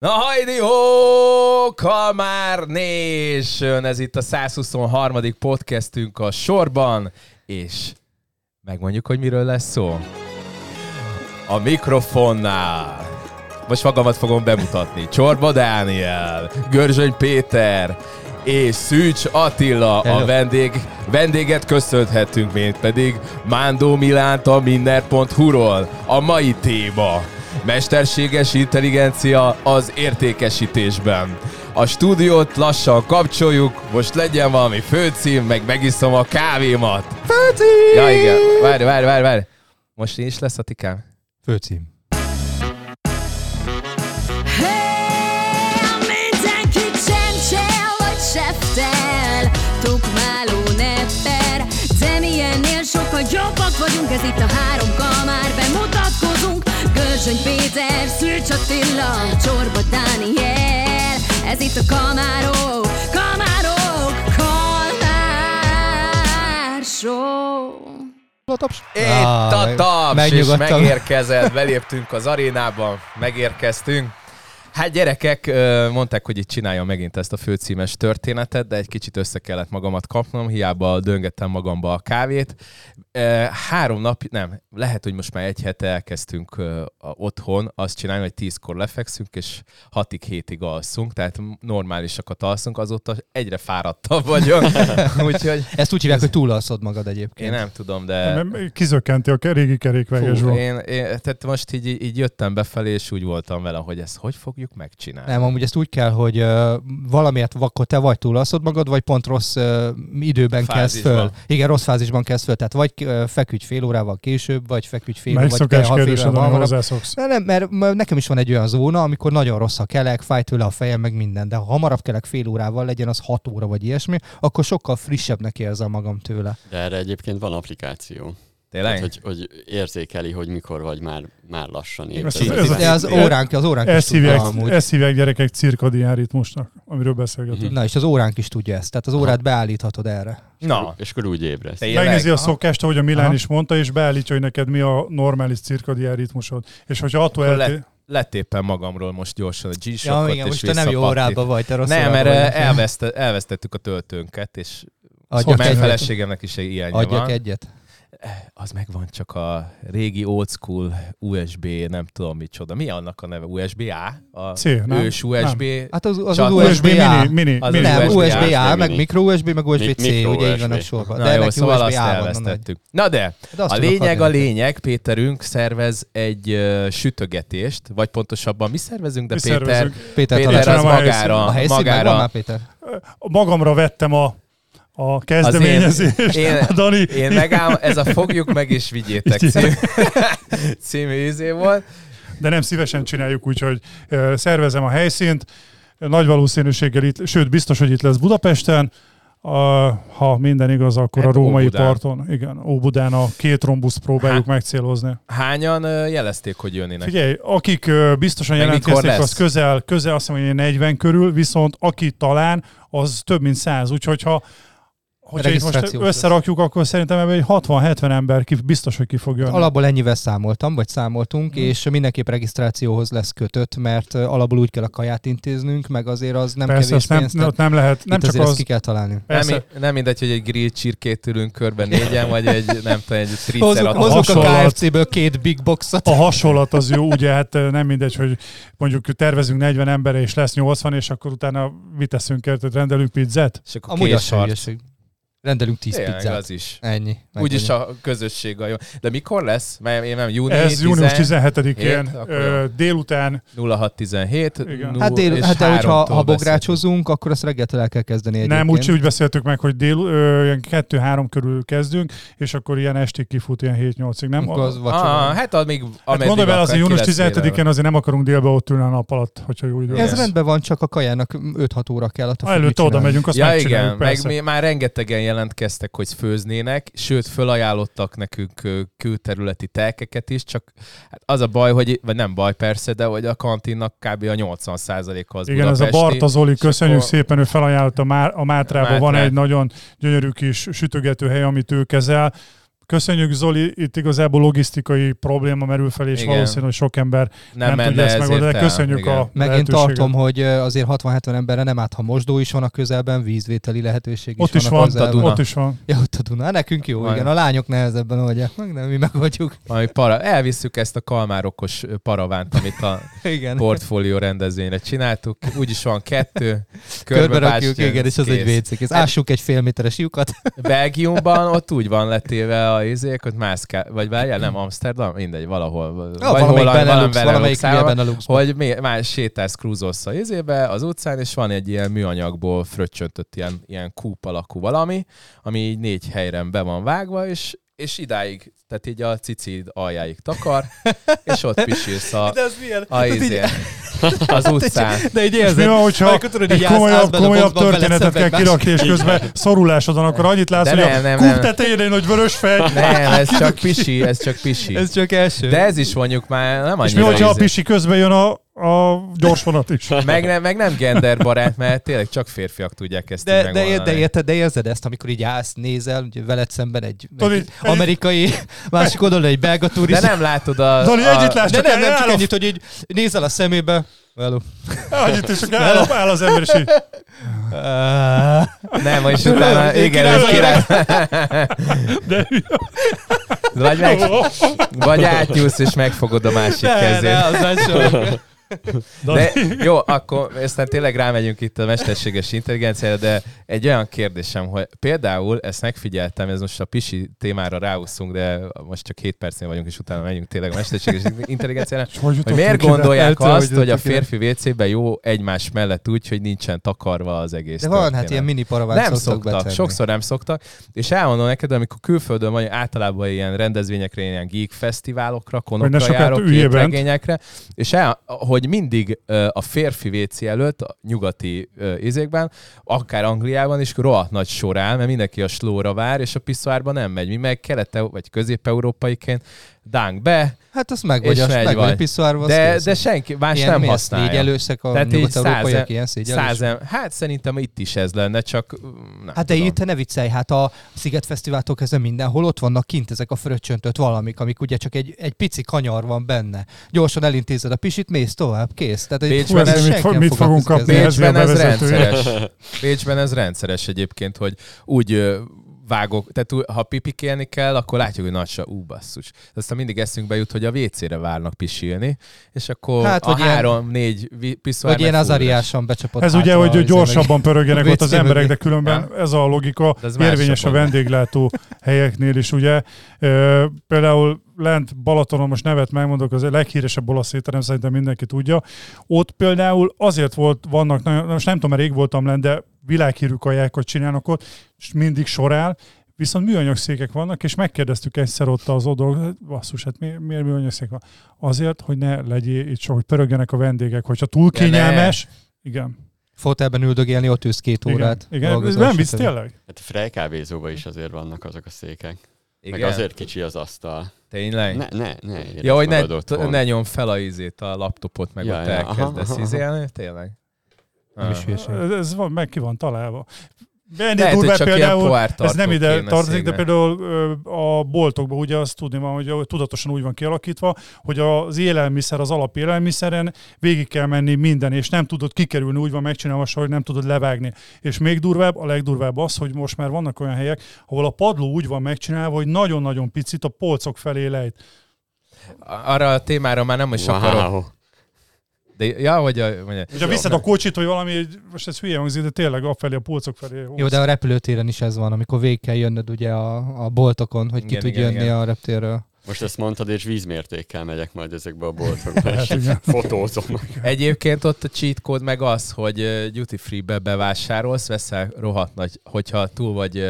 Na hajdi ho, Kalmár Nation! Ez itt a 123. podcastünk a sorban, és megmondjuk, hogy miről lesz szó. A mikrofonnál. Most magamat fogom bemutatni. Csorba Dániel, Görzsöny Péter és Szűcs Attila a vendég. Vendéget köszönhetünk, mint pedig Mándó Milánt a Minner.hu-ról. A mai téma mesterséges intelligencia az értékesítésben. A stúdiót lassan kapcsoljuk, most legyen valami főcím, meg megiszom a kávémat. Főcím! Ja igen, várj, várj, várj, várj. Most is lesz a tikám? Főcím. Sokkal jobbak vagyunk Ez itt a három kamár Bemutatkozunk Görzsöny Péter, Szűcs Attila Csorba Dániel Ez itt a kamárok Kamárok Kalmár Show A taps. Itt a taps, és megérkezett, beléptünk az arénába, megérkeztünk. Hát gyerekek, mondták, hogy itt csináljam megint ezt a főcímes történetet, de egy kicsit össze kellett magamat kapnom, hiába döngettem magamba a kávét. Három nap, nem, lehet, hogy most már egy hete elkezdtünk otthon azt csinálni, hogy tízkor lefekszünk, és hatig, hétig alszunk, tehát normálisakat alszunk, azóta egyre fáradtabb vagyok, úgyhogy Ezt úgy hívják, hogy túlalszod magad egyébként. én nem tudom, de... Nem, Kizökkenti a régi kerékvegesből. Fú, én, én, tehát most így, így jöttem befelé, és úgy voltam vele, hogy ezt hogy fogjuk megcsinálni. Nem, amúgy ezt úgy kell, hogy uh, valamiért akkor te vagy túlalszod magad, vagy pont rossz uh, időben kezd Fázisban. föl. Igen, rossz fázisban kezd föl. Tehát vagy feküdj fél órával később, vagy feküdj fél Melyik vagy szokás fél kérdés, órával ami hamarabb. hozzászoksz? Nem, nem, mert nekem is van egy olyan zóna, amikor nagyon rossz a kelek, fáj tőle a fejem, meg minden, de ha hamarabb kelek fél órával, legyen az hat óra vagy ilyesmi, akkor sokkal frissebbnek érzem magam tőle. De erre egyébként van applikáció. Tényleg? Tehát, hogy, hogy érzékeli, hogy mikor vagy már, már lassan ébred. ez a- De az óránk, az óránk is Ezt tudja hívják, amúgy. ezt hívják gyerekek cirkadián ritmusnak, amiről beszélgetünk. Mhm. Na, és az óránk is tudja ezt. Tehát az órát beállíthatod erre. Na, És akkor úgy ébredsz. Tényleg? Megnézi a Aha. szokást, ahogy a Milán Aha. is mondta, és beállítja, hogy neked mi a normális cirkadián ritmusod. És hogyha attól elté... letéppen magamról most gyorsan a g Ja, igen, most te nem jó órában vagy, te rossz Nem, mert elvesztettük a töltőnket, és egyet. feleségemnek is egy ilyenje Adjak van. egyet. Az megvan csak a régi old school USB, nem tudom micsoda. Mi annak a neve? USB-A? A C, nem? ős USB? Hát az, az, az USB USB-A. mini, mini, Az mini. az Nem, USB-A, meg micro USB, meg USB-C, ugye így USB. vannak sorban. Na De jó, neki szóval azt USB-A van, na, elvesztettük. Na de, de azt a lényeg a lényeg, Péterünk szervez egy uh, sütögetést, vagy pontosabban mi szervezünk, de Mi Péter, szervezünk. Péter, Péter az magára, a helyszín megvan magára már, Péter? Magamra vettem a, a kezdeményezést. én- Dani, Én megáll, ez a fogjuk meg és vigyétek cím, című izé volt. de nem szívesen csináljuk, úgyhogy szervezem a helyszínt. Nagy valószínűséggel itt, sőt, biztos, hogy itt lesz Budapesten. A, ha minden igaz, akkor Hát a római Óbudán. parton. Igen, Óbudán a két rombuszt próbáljuk Hát. megcélozni. Hányan jelezték, hogy jönnének? Figyelj, akik biztosan Meg jelentkeztek, az közel, közel azt hiszem, hogy 40 körül, viszont aki talán, az több mint 100. Úgyhogy ha hogyha itt most összerakjuk, akkor szerintem ebben egy 60-70 ember ki, biztos, hogy ki fog jönni. Alapból ennyivel számoltam, vagy számoltunk, Mhm. és mindenképp regisztrációhoz lesz kötött, mert alapból úgy kell a kaját intéznünk, meg azért az nem Persze, kevés nem, pénz. nem, tehát nem lehet, nem csak az, ki kell találni. Nem, persze, nem mindegy, hogy egy grill csirkét ülünk körben négyen, vagy egy, nem tudom, egy Hozzuk, triceratops. hozzuk a hasonlat. KFC-ből két big boxot. a hasonlat az jó, ugye hát nem mindegy, hogy mondjuk tervezünk 40 emberre, és lesz 80, és akkor utána mit teszünk rendelünk pizzát? És akkor Amúgy. Rendelünk 10 Tényleg, pizzát. az is. Ennyi. Úgyis a közösség a jó. De mikor lesz? Mert én nem június, Ez június 17-én Hét, akkor ö, délután 0617. Igen. null- Hát, dél, hát de hogyha ha bográcsozunk, akkor azt reggeltől el kell kezdeni egyébként. Nem, úgy, úgy beszéltük meg, hogy dél, ö, ilyen 2-3 körül kezdünk, és akkor ilyen estig kifut, ilyen 7-8-ig, nem? Akkor az. Ah, hát az még hát akar, azért ki június lesz 17-én vélelve. azért nem akarunk délbe ott ülni a nap alatt, hogyha jó idő Ez rendben van, csak a kajának 5-6 óra kell. előtte mit oda megyünk, azt Ja igen, megcsináljuk, meg már rengetegen jelentkeztek, hogy főznének, sőt, fölajánlottak nekünk külterületi telkeket is, csak hát az a baj, hogy, vagy nem baj persze, de hogy a kantinnak kb. a 80%-a az Igen, ez a budapesti. Barta Zoli, köszönjük akkor- szépen, ő felajánlotta Má- a Mátrában, van Mátrát. egy nagyon gyönyörű kis sütögető hely, amit ő kezel. Köszönjük Zoli, itt igazából logisztikai probléma merül fel, és Igen. valószínű, hogy sok ember Nem, nem, tudja ezt megoldani. de. Köszönjük Igen. a Meg én lehetőséget. tartom, hogy azért 60-70 emberre nem árt, ha mosdó is van a közelben, vízvételi lehetőség is Ott is van, van, a. Duna. ott is van. Ja, ott a Duna. Nekünk jó, Van. igen. A lányok nehezebben oldják meg, de mi megoldjuk. Valami para. Elvisszük ezt a kalmárokos paravánt, amit a Igen. portfólió rendezvényre csináltuk. Úgyis van kettő. Körbe rakjuk, bástyán, igen, és az egy kész. WC. kész. Ássuk egy fél méteres lyukat. Belgiumban ott úgy van letéve a izék, hogy mászká, vagy várjál, nem Amsterdam, mindegy, valahol. Ja, vagy valamelyik valami- Benelux, valamelyik Benelux hogy mi, más sétálsz, krúzolsz a izébe, az utcán, és van egy ilyen műanyagból fröccsöntött ilyen, ilyen kúp alakú valami, ami így négy helyre be van vágva, és, és idáig, tehát így a cicid aljáig takar, és ott pisilsz a, De az milyen? a izén, az utcán. De így És mi érzed. van, hogyha tudod, egy komolyabb, a komolyabb történetet kell kirakni, és közben szorulásod van, akkor annyit látsz, De hogy nem, a nem, kúp nem. tetején egy nagy vörös fej. Nem, ez csak pisi, ez csak pisi. Ez csak első. De ez is mondjuk már nem És mi, annyira hogyha a izé. pisi közben jön a, a gyorsvonat is. Meg nem, meg nem genderbarát, mert tényleg csak férfiak tudják ezt De, de, de, megoldani. érted, de érzed ezt, amikor így állsz, nézel, ugye veled szemben egy, Tudod, egy így- egy- amerikai, másik oldalon egy belga De turista. nem látod a... Dani, a együtt láss de nem, nem, csak ennyit, hogy így nézel a szemébe. Hello. Annyit, akkor áll, áll az ember, és így, Nem, és utána, igen, ez király. de Vagy, meg, vagy átnyúlsz, és megfogod a másik Ne, ne, kezét. az. De jó, akkor aztán tényleg rámegyünk itt a mesterséges intelligenciára, de egy olyan kérdésem, hogy például ezt megfigyeltem, ez most a pisi témára ráúszunk, de most csak 7 percnél vagyunk, és utána megyünk tényleg a mesterséges intelligenciára. hogy Hogy miért gondolják Eltől, azt, hogy a férfi WC-ben jó egymás mellett úgy, hogy nincsen takarva az egész De van, hát ilyen mini paravát nem szoktak betenni. sokszor nem szoktak, és elmondom neked, amikor külföldön vagy, általában ilyen rendezvényekre, ilyen geek fesztiválokra, konokra járok, képregényekre, és el, hogy mindig ö, a férfi WC előtt, a nyugati izékben, akár Angliában is rohadt nagy sor áll, mert mindenki a slóra vár, és a piszoárban nem megy. Mi meg kelet vagy közép-európaiként dánk be, Hát az meg vagy, meg vagy a vagy. piszoárba, az de, kész. de senki más Ilyen nem ez? használja. Szégyelőszek a Tehát így százen- ilyen. Százem, hát szerintem itt is ez lenne, csak nem Hát de tudom. itt ne viccelj, hát a Sziget Fesztiváltól kezdve mindenhol ott vannak kint ezek a fröccsöntött valamik, amik ugye csak egy, egy pici kanyar van benne. Gyorsan elintézed a pisit, mész tovább, kész. Tehát egy Bécsben Hú, ezért mit, senki fog, nem mit fogunk kapni? Ez Bécsben ez rendszeres. Bécsben ez rendszeres egyébként, hogy úgy vágok, tehát ha pipikélni kell, akkor látjuk, hogy nagy ú, basszus. Aztán mindig eszünkbe jut, hogy a WC-re várnak pisilni, és akkor Hát, a három-négy piszoár Vagy ilyen azariásan becsapott Ez ugye, hogy az gyorsabban pörögjenek ott az emberek, de különben ez a logika ez érvényes a vendéglátó helyeknél is, ugye. Például lent Balatonon, most nevet megmondok, az a leghíresebb olasz étterem, szerintem mindenki tudja. Ott például azért volt, vannak, nagyon, most nem tudom, mert rég voltam lent, de világhírű kajákat csinálnak ott, és mindig sorál, viszont műanyag székek vannak, és megkérdeztük egyszer ott az oldal, basszus, hát mi, miért műanyag szék van? Azért, hogy ne legyél itt sok, hogy pörögjenek a vendégek, hogyha túl kényelmes, igen. Fotelben üldögélni, ott ülsz két órát. Igen, igen. nem visz tényleg? Hát a Frej kávézóban is azért vannak azok a székek. Igen? Meg azért kicsi az asztal. Tényleg? Ne, ne, ne. ja, hogy ne, otthon. ne nyom fel a izét, a laptopot, meg Ja, ott ja, elkezdesz aha. izélni, tényleg? Nem is hülyeség. Ez, ez van, meg ki van találva. Ennél Lehet, például, ez nem ide tartozik, de például a boltokban ugye azt tudni van, hogy tudatosan úgy van kialakítva, hogy az élelmiszer, az alapélelmiszeren végig kell menni minden, és nem tudod kikerülni, úgy van megcsinálva, hogy nem tudod levágni. És még durvább, a legdurvább az, hogy most már vannak olyan helyek, ahol a padló úgy van megcsinálva, hogy nagyon-nagyon picit a polcok felé lejt. Arra a témára már nem is akarok. De, ja, hogy a, vagy Hogyha viszed a kocsit, vagy valami, most ez hülye hangzik, de tényleg afelé a polcok felé. Jó, de a repülőtéren is ez van, amikor végig kell jönnöd ugye a, a boltokon, hogy ki Igen, tud igen, jönni igen. a reptérről. Most ezt mondtad, és vízmértékkel megyek majd ezekbe a boltokba, Hát és fotózom. Egyébként ott a cheat code meg az, hogy duty free-be bevásárolsz, veszel rohadt nagy, hogyha túl vagy,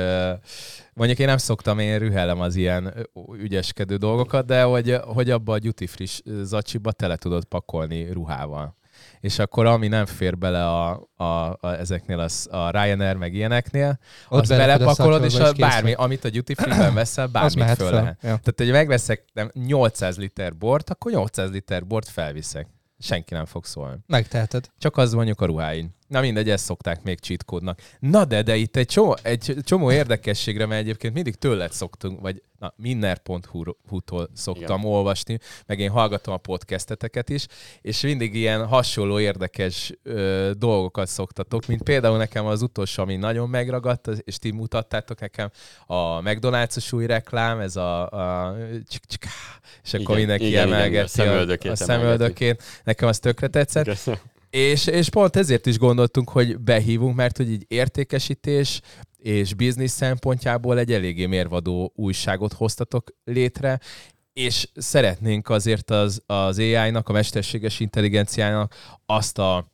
mondjuk én nem szoktam, én rühellem az ilyen ügyeskedő dolgokat, de hogy, hogy abba a duty free zacsiba tele tudod pakolni ruhával. És akkor ami nem fér bele a, a, a ezeknél, az, a Ryanair meg ilyeneknél, Ott azt belepakolod, és a bármi, amit a duty free-ben veszel, bármit föl lehet. Ja. Tehát, hogy megveszek nem, 800 liter bort, akkor 800 liter bort felviszek. Senki nem fog szólni. Megteheted. Csak az mondjuk a ruháin. Na mindegy, ezt szokták még cheat kódnak. Na de, de itt egy csomó, egy csomó érdekességre, mert egyébként mindig tőled szoktunk, vagy na, minner.hu-tól szoktam Igen. olvasni, meg én hallgatom a podcasteteket is, és mindig ilyen hasonló érdekes ö, dolgokat szoktatok, mint például nekem az utolsó, ami nagyon megragadt, és ti mutattátok nekem a McDonald's-os új reklám, ez a, a és akkor igen, mindenki igen, emelgeti igen, a, a szemöldökét. Nekem az tökre tetszett. Köszönöm. És, és pont ezért is gondoltunk, hogy behívunk, mert hogy így értékesítés és biznisz szempontjából egy eléggé mérvadó újságot hoztatok létre, és szeretnénk azért az, az AI-nak, a mesterséges intelligenciának azt a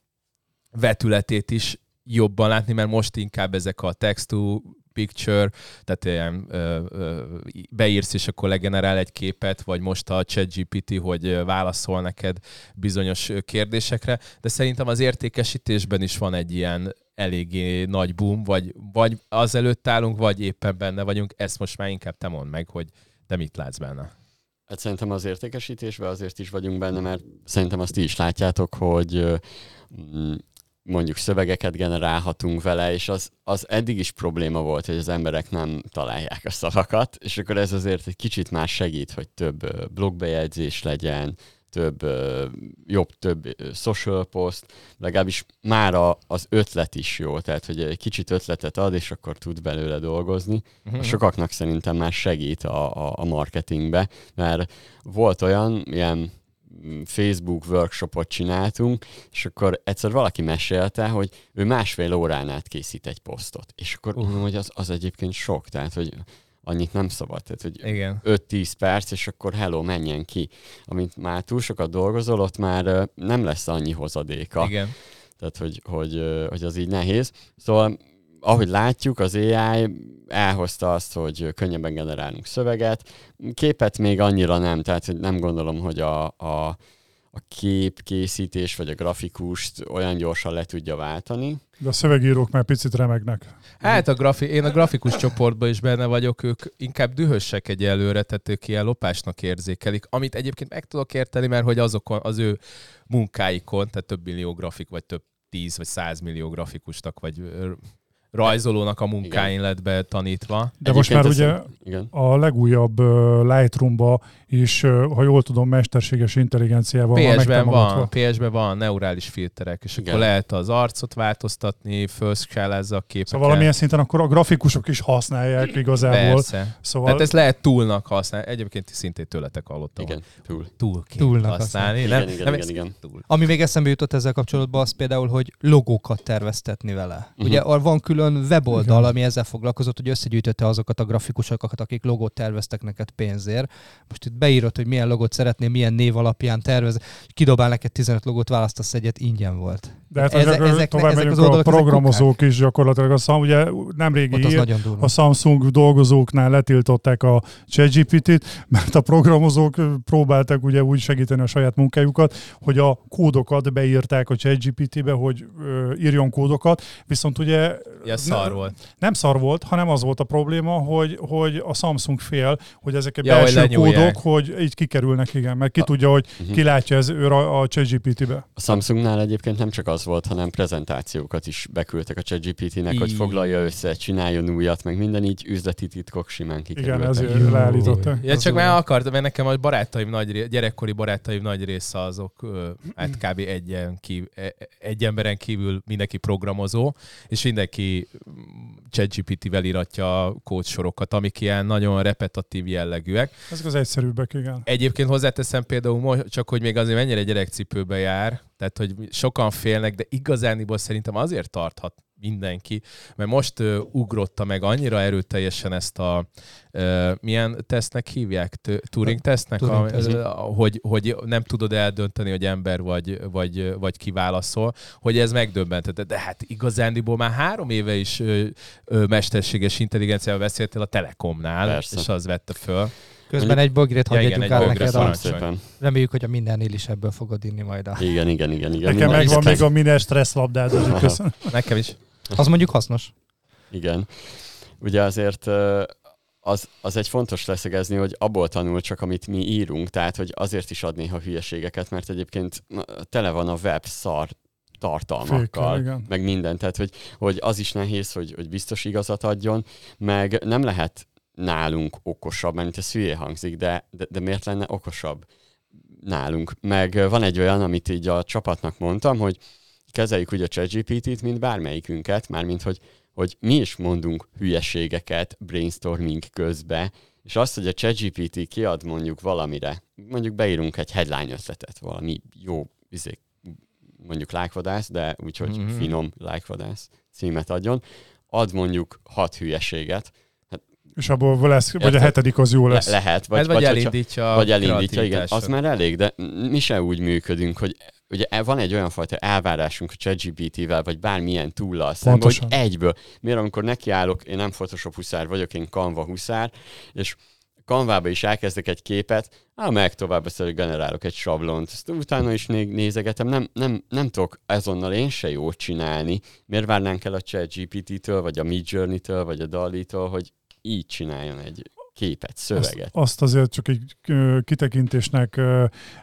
vetületét is jobban látni, mert most inkább ezek a text picture, tehát ilyen ö, ö, beírsz, és akkor legenerál egy képet, vagy most a ChatGPT, hogy válaszol neked bizonyos kérdésekre, de szerintem az értékesítésben is van egy ilyen eléggé nagy boom, vagy, vagy azelőtt állunk, vagy éppen benne vagyunk. Ezt most már inkább te mondd meg, hogy te mit látsz benne. Hát szerintem az értékesítésben azért is vagyunk benne, mert szerintem azt ti is látjátok, hogy mondjuk szövegeket generálhatunk vele, és az, az eddig is probléma volt, hogy az emberek nem találják a szavakat, és akkor ez azért egy kicsit más segít, hogy több blogbejegyzés legyen, több, jobb, több social post, legalábbis már az ötlet is jó, tehát hogy egy kicsit ötletet ad, és akkor tud belőle dolgozni. Uh-huh. Sokaknak szerintem már segít a, a, a marketingbe, mert volt olyan, ilyen Facebook workshopot csináltunk, és akkor egyszer valaki mesélte, hogy ő másfél órán át készít egy posztot. És akkor uh. hogy az, az egyébként sok, tehát hogy annyit nem szabad, tehát hogy Igen. 5-10 perc, és akkor hello, menjen ki. Amint már túl sokat dolgozol, ott már nem lesz annyi hozadéka. Igen. Tehát, hogy, hogy, hogy az így nehéz. Szóval ahogy látjuk, az AI elhozta azt, hogy könnyebben generálunk szöveget. Képet még annyira nem, tehát hogy nem gondolom, hogy a, a, a képkészítés vagy a grafikust olyan gyorsan le tudja váltani. De a szövegírók már picit remegnek. Hát a grafi- én a grafikus csoportban is benne vagyok, ők inkább dühösek egy előre, tehát ők ilyen lopásnak érzékelik, amit egyébként meg tudok érteni, mert hogy azokon, az ő munkáikon, tehát több millió grafik, vagy több tíz vagy százmillió grafikusnak, vagy rajzolónak a munkáin lett be tanítva. De most már ugye igen. a legújabb Lightroom-ba is, uh, ha jól tudom, mesterséges intelligenciával PS-ben van, PS-ben van neurális filterek, és igen. akkor lehet az arcot változtatni, felszkálázza a képeket. Szóval valamilyen szinten akkor a grafikusok is használják igazából. Persze. Szóval... Tehát ezt lehet túlnak használni. Egyébként szintén tőletek hallottam. Igen, túl. Túl túlnak használni. Igen, nem, igen, nem, igen, igen. Túl. Ami még eszembe jutott ezzel kapcsolatban, az például, hogy logókat terveztetni vele. Uh-huh. Ugye van külön külön weboldal, Igen. ami ezzel foglalkozott, hogy összegyűjtötte azokat a grafikusokat, akik logót terveztek neked pénzért. Most itt beírod, hogy milyen logót szeretnél, milyen név alapján tervez, kidobál neked 15 logót, választasz egyet, ingyen volt. De hát ezek, ezek, tovább ezek az oldalak, a programozók is gyakorlatilag. A Sam, ugye nemrégi hír, a Samsung dolgozóknál letiltották a ChatGPT-t, mert a programozók próbáltak ugye úgy segíteni a saját munkájukat, hogy a kódokat beírták a ChatGPT-be, hogy ö, írjon kódokat, viszont ugye Ja, szar volt. Nem szar volt, hanem az volt a probléma, hogy, hogy a Samsung fél, hogy ezek a ja, belső hogy kódok, hogy így kikerülnek, igen, mert ki a, tudja, hogy uh-huh. ki látja ez ő a, a ChatGPT-be. A Samsungnál egyébként nem csak az volt, hanem prezentációkat is beküldtek a ChatGPT-nek, hogy foglalja össze, csináljon újat, meg minden így üzleti titkok simán kikerültek. Igen, ezért leállították. Ja, csak már akartam, mert nekem a barátaim nagy, gyerekkori barátaim nagy része azok, hát kb. Egy, kívül, e- egy emberen kívül mindenki programozó, és mindenki ChatGPT-vel iratja a kódsorokat, amik ilyen nagyon repetatív jellegűek. Ezek az egyszerűbbek, igen. Egyébként hozzáteszem például, csak hogy még azért mennyire gyerekcipőbe jár, tehát hogy sokan félnek, de igazániból szerintem azért tarthat mindenki, mert most uh, ugrotta meg annyira erőteljesen ezt a uh, milyen tesznek hívják? Turing tesznek? Turing a, hogy, hogy nem tudod eldönteni, hogy ember vagy, vagy, vagy kiválaszol, hogy ez megdöbbentett. De hát igazándiból már három éve is uh, uh, mesterséges intelligenciával beszéltél a Telekomnál, Persze. és az vette föl. Közben egy bögrét ja, hagyjuk át neked. A... Szépen. Reméljük, hogy a mindennél is ebből fogod inni majd a... Igen, igen, igen. igen. Nekem megvan még a minden stressz labdád. Nekem is. Az mondjuk hasznos. Igen. Ugye azért az, az egy fontos leszegezni, hogy abból tanul csak, amit mi írunk, tehát hogy azért is ad néha hülyeségeket, mert egyébként tele van a web szar tartalmakkal, igen. meg minden. Tehát, hogy, hogy az is nehéz, hogy, hogy biztos igazat adjon, meg nem lehet nálunk okosabb, mert ez hülye hangzik, de, de, de miért lenne okosabb nálunk? Meg van egy olyan, amit így a csapatnak mondtam, hogy kezeljük úgy a ChatGPT-t, mint bármelyikünket, mármint hogy, hogy mi is mondunk hülyeségeket brainstorming közbe, és azt, hogy a ChatGPT kiad mondjuk valamire, mondjuk beírunk egy headline ötletet, valami jó, izé, mondjuk lájkvadász, de úgyhogy Mhm. finom lájkvadász címet adjon, ad mondjuk hat hülyeséget, És abból lesz, vagy a Érted? hetedik az jó le- lesz. lehet, Vagy, vagy, vagy, vagy elindítja a vagy elindítja, igen, az már elég, de mi se úgy működünk, hogy ugye e- van egy olyan fajta elvárásunk a ChatGPT-vel, vagy bármilyen túllal szemben, hogy egyből. Miért amikor nekiállok, én nem Photoshop huszár vagyok, én Canva huszár, és Canvába is elkezdek egy képet, á, meg tovább hogy generálok egy sablont, ezt utána is még nézegetem, nem, nem, nem tudok azonnal én se jót csinálni. Miért várnánk el a ChatGPT-től, vagy a Midjourney-től, vagy a DALI-tól, hogy így csináljon egy képet, szöveget. Azt, azt azért csak egy kitekintésnek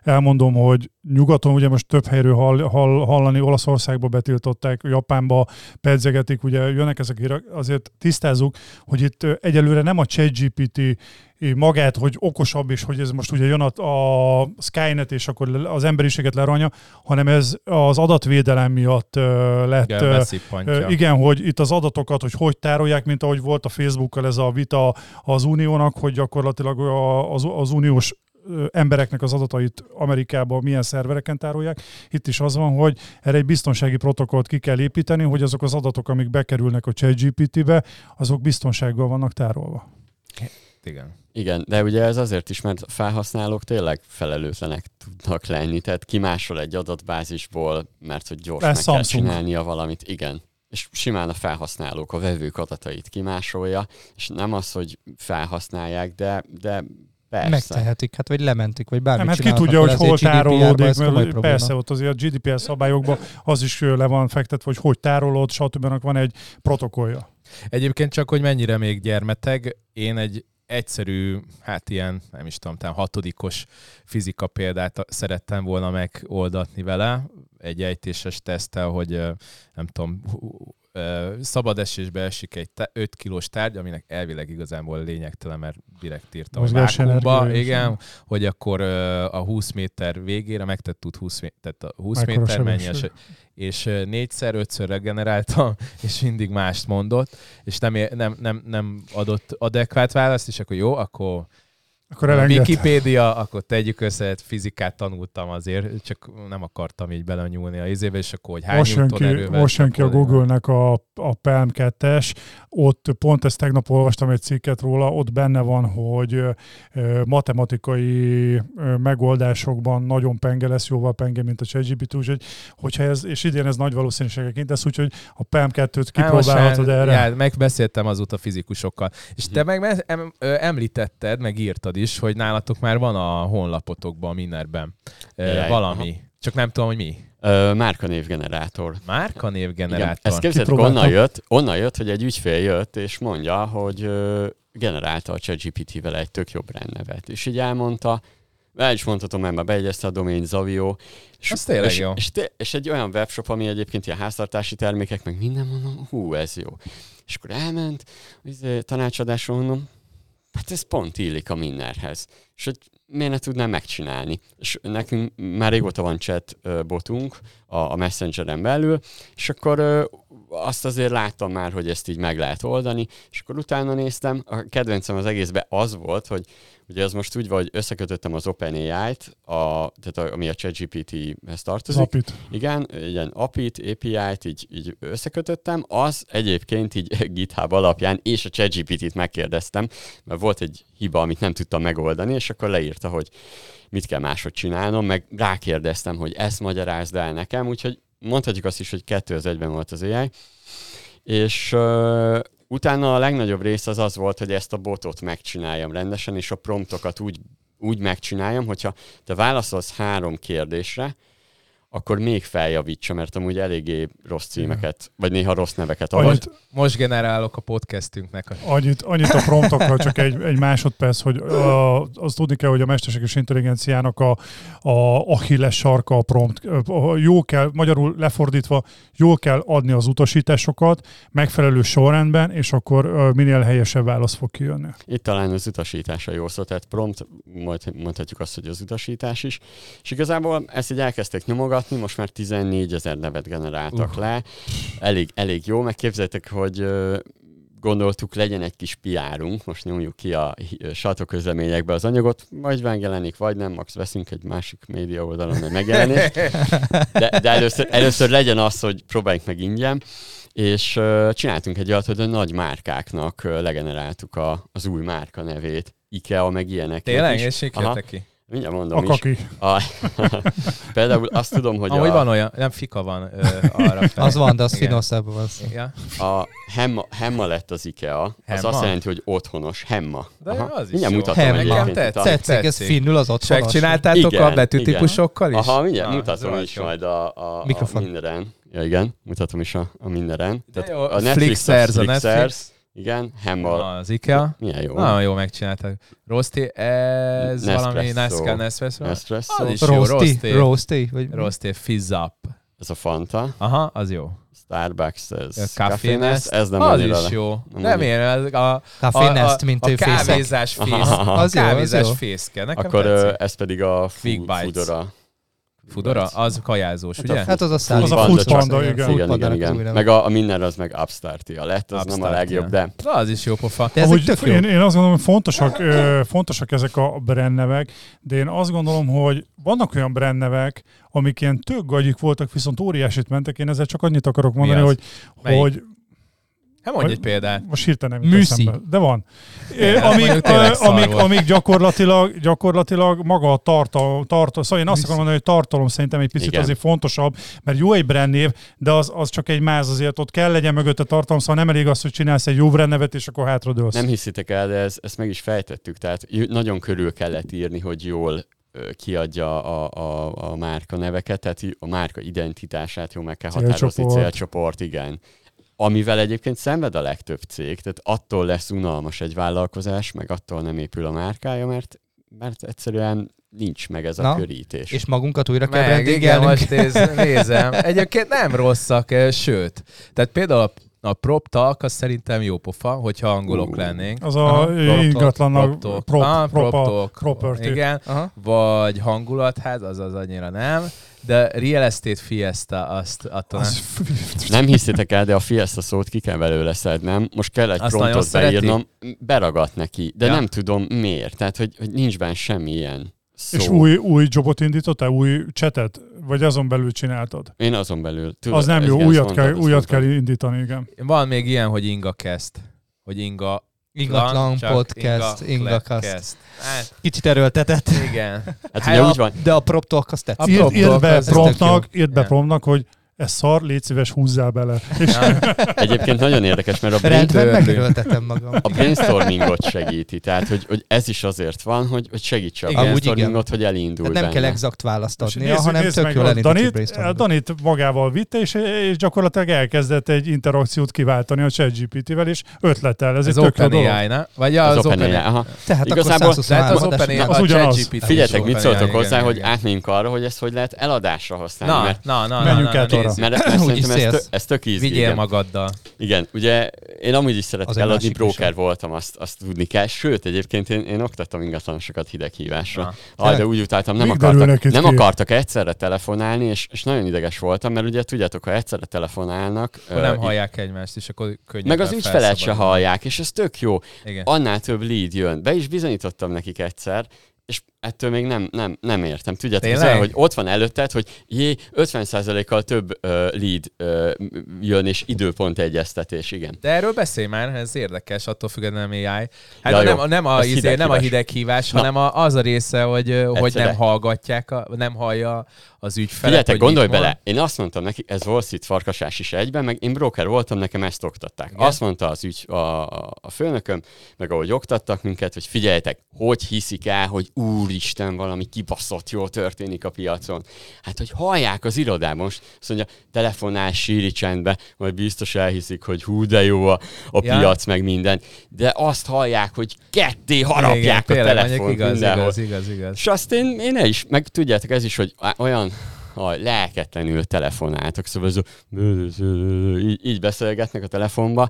elmondom, hogy nyugaton ugye most több helyről hall, hall, hallani, Olaszországba betiltották, Japánba pedzegetik, ugye jönnek ezek, hírek, azért tisztázzuk, hogy itt egyelőre nem a ChatGPT magát, hogy okosabb, és hogy ez most ugye jön a, a Skynet, és akkor az emberiséget leranya, hanem ez az adatvédelem miatt ö, lett Igen, ö, Igen, hogy itt az adatokat, hogy hogy tárolják, mint ahogy volt a Facebookkal ez a vita az Uniónak, hogy gyakorlatilag az, az uniós embereknek az adatait Amerikában milyen szervereken tárolják. Itt is az van, hogy erre egy biztonsági protokollt ki kell építeni, hogy azok az adatok, amik bekerülnek a ChatGPT-be, azok biztonsággal vannak tárolva. Igen. Igen, de ugye ez azért is, mert a felhasználók tényleg felelőtlenek tudnak lenni, tehát kimásol egy adatbázisból, mert hogy gyorsan kell Samsung. csinálnia valamit, igen. És simán a felhasználók, a vevők adatait kimásolja, és nem az, hogy felhasználják, de, de persze. Megtehetik, hát vagy lementik, vagy bármit Nem, hát ki tudja, hogy hol tárolódik, mert persze ott azért a GDPR szabályokban az is le van fektetve, hogy hogy tárolod, stb. van egy protokollja. Egyébként csak, hogy mennyire még gyermeteg, én egy egyszerű, hát ilyen, nem is tudom, talán hatodikos fizika példát szerettem volna megoldatni vele, egy ejtéses teszttel, hogy nem tudom, ö, szabad esésbe esik egy 5 kilós tárgy, aminek elvileg igazából lényegtelen, mert direkt írtam a vákumba, igen, hogy akkor ö, a 20 méter végére megtett tud 20, mé- tehát a 20 Mekkora méter menjen, sebesség? és négyszer, ötször regeneráltam, és mindig mást mondott, és nem, nem, nem, nem adott adekvát választ, és akkor jó, akkor Akkor elenged. Wikipédia, akkor tegyük össze, hát fizikát tanultam azért, csak nem akartam így belenyúlni a izébe, és akkor, hogy hány Most jön, ki, erővel most jön ki a. Google-nek a, a Palm 2-es, ott pont ezt tegnap olvastam egy cikket róla, ott benne van, hogy matematikai megoldásokban nagyon penge lesz, jóval penge, mint a ChatGPT, úgyhogy hogyha ez, és idén ez nagy valószínűségeként lesz, úgyhogy a Palm 2-t kipróbálhatod erre. Já, megbeszéltem azóta fizikusokkal. És te meg említetted, meg írtad is, hogy nálatok már van a honlapotokban mindenben Jaj, valami. Csak nem tudom, hogy mi. Ö, márkanévgenerátor. Márka Igen, ezt képzeld, onnan jött, onnan jött, hogy egy ügyfél jött, és mondja, hogy ö, generálta a ChatGPT-vel egy tök jobb rendnevet. És így elmondta, el is mondhatom, mert már beegyezte a domain Zavio. És, Az tényleg és, jó. És, te, és, egy olyan webshop, ami egyébként ilyen háztartási termékek, meg minden mondom, hú, ez jó. És akkor elment, izé, tanácsadásról mondom, hát ez pont illik a mindenhez. És hogy miért ne tudnám megcsinálni? És nekünk már régóta van chat botunk a, a Messengeren belül, és akkor azt azért láttam már, hogy ezt így meg lehet oldani, és akkor utána néztem, a kedvencem az egészben az volt, hogy ugye az most úgy van, hogy összekötöttem az OpenAI-t, a, tehát a, ami a ChatGPT-hez tartozik, apit. igen, ilyen API-t, API-t így, így összekötöttem, az egyébként így GitHub alapján és a ChatGPT-t megkérdeztem, mert volt egy hiba, amit nem tudtam megoldani, és akkor leírta, hogy mit kell máshogy csinálnom, meg rákérdeztem, hogy ezt magyarázd el nekem, úgyhogy mondhatjuk azt is, hogy 2001-ben volt az AI, és uh, utána a legnagyobb rész az az volt, hogy ezt a botot megcsináljam rendesen, és a promptokat úgy, úgy megcsináljam, hogyha te válaszolsz három kérdésre, akkor még feljavítsa, mert amúgy eléggé rossz címeket, vagy néha rossz neveket olvas. Annyit, Most generálok a podcastünknek. A... annyit, annyit a promptokkal, csak egy, egy másodperc, hogy a, azt tudni kell, hogy a mesterséges intelligenciának a, a Achilles sarka a prompt. A- Jó kell, magyarul lefordítva, jól kell adni az utasításokat, megfelelő sorrendben, és akkor minél helyesebb válasz fog kijönni. Itt talán az utasítása jó szó, tehát prompt, majd mondhatjuk azt, hogy az utasítás is. És igazából ezt így elkezdték nyomogatni, most már 14 ezer nevet generáltak Uh. le. Elég, elég jó, meg képzeljétek, hogy gondoltuk, legyen egy kis piárunk, most nyomjuk ki a sajtóközleményekbe az anyagot, vagy megjelenik, vagy nem, max veszünk egy másik média oldalon, hogy megjelenik. De, de először, először legyen az, hogy próbáljuk meg ingyen, és uh, csináltunk egy olyat, hogy a nagy márkáknak uh, legeneráltuk a, az új márka nevét, IKEA, meg ilyenek. Tényleg? És kérte ki? Mindjárt A mondom is. kaki. A, például azt tudom, hogy Amúgy a, van olyan, nem fika van ö, arra fel. Az van, de az Igen. finoszebb van. A Hemma, Hemma lett az IKEA, az Hemma? azt jelenti, hogy otthonos, Hemma. De az is Mindjárt jó. mutatom Hemma. Nekem egyébként. a- tetszik. Tetszik, ez tetszik. finnül az otthonos. megcsináltátok Igen, a betűtípusokkal is? Aha, mindjárt Ah, mutatom is jó. majd a, a, a Mikrofon. mindenen. Ja, igen, mutatom is a, a mindenen. De jó, a a Netflix, Flixers, a Netflix. Igen, Hemma. Az IKEA. Milyen jó. Nagyon jó megcsináltak. Rosti, ez Nespresso. valami Nesca Nespresso. Espresso. Az is jó, Roasty, roasty. roasty, vagy Rosti Fizz Up. Ez a Fanta. Aha, az jó. Starbucks, ez A Café Café Nest, Nest, ez nem az is le- jó. nem Nem én, ez a, Café a, Nest, a, mint a ő fészek. kávézás fész. Aha. Az jó, az kávézás jó. fészke. Nekem Akkor tetszik. ez pedig a Big fu- Bites. Fudora. Az kajázós, Hát a ugye? fu- Hát az a Az szállítás. a Food csak- Panda, igen. Igen, Food igen, az új igen. neve. Meg a, a minden az meg Upstartia lett, az nem a Upstart, legjobb, de De az is jó pofa. De Amúgy tök jó. én, én azt gondolom, hogy fontosak, ö, fontosak ezek a brandnevek, de én azt gondolom, hogy vannak olyan brandnevek, amik ilyen tök gagyik voltak, viszont óriásit mentek. Én ezzel csak annyit akarok mondani, az? hogy, hogy Hát mondj egy példát. most hirtelen nem jut Műszi. eszembe, de van. É, amíg, volt. amíg gyakorlatilag, gyakorlatilag maga a tartalom, tartal, szóval én azt Műszi. akarom mondani, hogy tartalom szerintem egy picit Igen. azért fontosabb, mert jó egy brandnév, de az, az csak egy máz, azért ott kell legyen mögötte tartalom, szóval nem elég az, hogy csinálsz egy jó brandnevet, és akkor hátradőlsz. nem hiszitek el, de ez, ezt meg is fejtettük, tehát nagyon körül kellett írni, hogy jól kiadja a, a, a márka neveket, tehát a márka identitását jól meg kell határozni, Célcsoport. célcsoport, igen. Amivel egyébként szenved a legtöbb cég, tehát attól lesz unalmas egy vállalkozás, meg attól nem épül a márkája, mert, mert egyszerűen nincs meg ez a Na, körítés. És magunkat újra kell Meg, igen, most néz, nézem. Egyébként nem rosszak, eh, sőt. Tehát például a, a PropTalk az szerintem jó pofa, hogyha angolok Ú. lennénk. Az a Aha, Prop Talk. prop, Ah, prop, Prop Talk. property. Igen. Aha. Vagy hangulatház, az az annyira nem. De Real Estate Fiesta, azt attól nem. Az, Nem hiszitek el, de a Fiesta szót ki kell belőle szednem. Most kell egy Azt promptot szereti? beírnom, beragadt neki, de Ja. nem tudom miért. Tehát, hogy, hogy nincs benne semmilyen szó. és új, új jobot indítottál, új csetet? Vagy azon belül csináltad? Én azon belül. Tudod, Az nem jó, újat ezt kell, mondtad, újat kell mondtad. indítani, igen. Van még ilyen, hogy Inga Kezd. Hogy Inga Ingatlan csak podcast, Inga Ingakast. Hát, Kicsit erőltetett. igen. Hát Hát ugye a- úgy van, De a prop talk azt tetszik. Írd, írd be promptnak, írd be promptnak, hogy ez szar, légy szíves, húzzál bele. És Ja. egyébként nagyon érdekes, mert a, brain, Rendben törlünk. megerőltetem magam. a brainstormingot segíti. Tehát, hogy, hogy ez is azért van, hogy, hogy segítse a brainstormingot, hogy elindulj Tehát nem kell benne. exakt választ és adnia, hanem tök meg jól Danit. Danit magával vitte, és, és gyakorlatilag elkezdett egy interakciót kiváltani a ChatGPT-vel, és ötletel. Ez, Ez egy tök jó ne? Vagy Az az, OpenAI. Aha. Tehát Igazából- akkor Tehát 123 az OpenAI, a ugyanaz. ChatGPT. Figyeljetek, mit szóltok hozzá, hogy igen. átmenjünk arra, hogy ezt hogy lehet eladásra használni. Na, na, na, Menjünk na, mert, mert szerintem ez, tök, ez tök easy, Vigyél igen. magaddal. Igen, ugye én amúgy is szeretek Az egy eladni, broker műsor. voltam, azt, azt tudni kell. Sőt, egyébként én, én oktattam ingatlanosokat hideghívásra. Ah, de úgy utáltam, nem, akartak, nem akartak egyszerre telefonálni, és, és nagyon ideges voltam, mert ugye tudjátok, ha egyszerre telefonálnak, Akkor nem hallják egymást, és akkor könnyebb. meg az ügyfelet se hallják, és ez tök jó. Igen. Annál több lead jön. Be is bizonyítottam nekik egyszer, és ettől még nem, nem, nem értem. Tudjátok, ez Tényleg? olyan, hogy ott van előtted, hogy jé, 50%-kal több uh, lead uh, jön, és időpont egyeztetés, igen. De erről beszélj már, ez érdekes, attól függetlenül AI. Hát Ja, nem, nem, a, Az izé, nem a hideghívás. Na. hanem a, az a része, hogy, ö, hogy Egyszerre. nem hallgatják, a, nem hallja az ügyfelet. Figyeljetek, gondolj bele, én azt mondtam neki, ez Wall Street farkasás is egyben, meg én broker voltam, nekem ezt oktatták. Igen. Azt mondta az ügy, a, a, főnököm, meg ahogy oktattak minket, hogy figyeljetek, hogy hiszik el, hogy úristen, valami kibaszott jól történik a piacon. Hát, hogy hallják az irodában, most azt mondja, telefonál síri csendbe, majd biztos elhiszik, hogy hú, de jó a, a Ja. piac, meg minden. De azt hallják, hogy ketté harapják Igen, a telefont igaz, mindenhol. igaz, igaz, igaz. És azt én, én el is, meg tudjátok, ez is, hogy olyan ha lelketlenül telefonáltak, szóval ez a, így, így beszélgetnek a telefonba,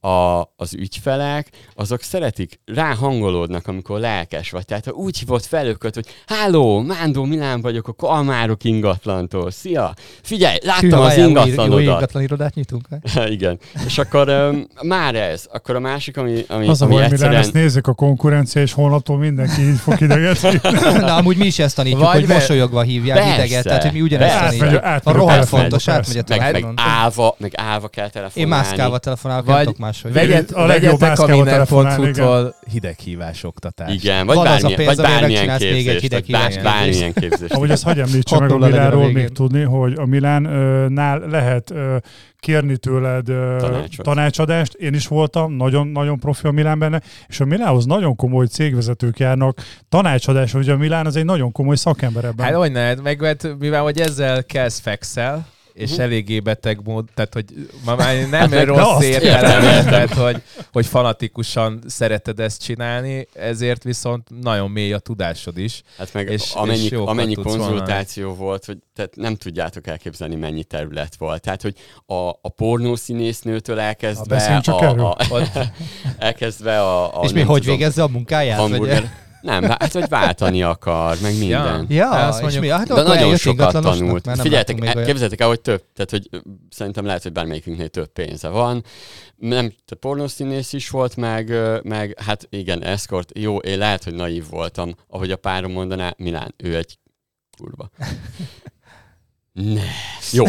a, az ügyfelek, azok szeretik, ráhangolódnak, amikor lelkes vagy. Tehát ha úgy hívott fel őket, hogy Háló, Mándó Milán vagyok a Kalmárok ingatlantól. Szia! Figyelj, láttam Hű, az várjál, új- Új ingatlanodat. ingatlan irodát nyitunk? Igen. És akkor um, már ez. Akkor a másik, ami, ami, Az a ami baj, Milán, egyszerűen... ezt nézzük a konkurencia, és holnaptól mindenki így fog idegetni. Na, amúgy mi is ezt tanítjuk, Vagy hogy be- mosolyogva hívják Persze. ideget, tehát hogy mi ugyanezt Persze. tanítjuk. Átmegy- A átmegy a rohadt fontos, átmegy a meg, meg, állva, meg állva kell Én telefonálni. mászkával telefonálok, Vagy nem máshogy. Vegyet, A legjobb vegyetek a miner.hu-tól hideghívás oktatás. Igen, vagy, Van bármilyen, pénz, vagy bármilyen megcsinálsz még egy képzést, hideg vagy bár, hívás bármilyen képzést. Ahogy ezt hagyj említse meg a Milánról még tudni, hogy a Milánnál lehet kérni tőled Tanácsot. tanácsadást. Én is voltam, nagyon, nagyon profi a Milán benne, és a Milánhoz nagyon komoly cégvezetők járnak tanácsadás, hogy a Milán az egy nagyon komoly szakember ebben. Hát hogy ne, meg hát, mivel hogy ezzel kezd fekszel, és Mhm. eléggé beteg mód, tehát hogy ma már nem Hát rossz értelemben, tehát hogy, hogy fanatikusan szereted ezt csinálni, ezért viszont nagyon mély a tudásod is. Hát meg és- amennyi, és amennyi konzultáció volt, hogy tehát nem tudjátok elképzelni, mennyi terület volt. Tehát, hogy a, a pornószínésznőtől elkezdve beszéljünk csak a, a, Ott, elkezdve a, a És mi, hogy tudom, végezze a munkáját? Vagy... Nem, hát hogy váltani akar, meg minden. Ja, Azt és mondjuk- mi? Hát De nagyon sokat tanult. Figyeljetek, olyat. képzeljétek el, hogy több, tehát hogy szerintem lehet, hogy bármelyikünknél több pénze van. Nem, te pornószínész is volt, meg, meg hát igen, eszkort. Jó, én lehet, hogy naív voltam, ahogy a párom mondaná, Milán, ő egy kurva. Ne. Jó,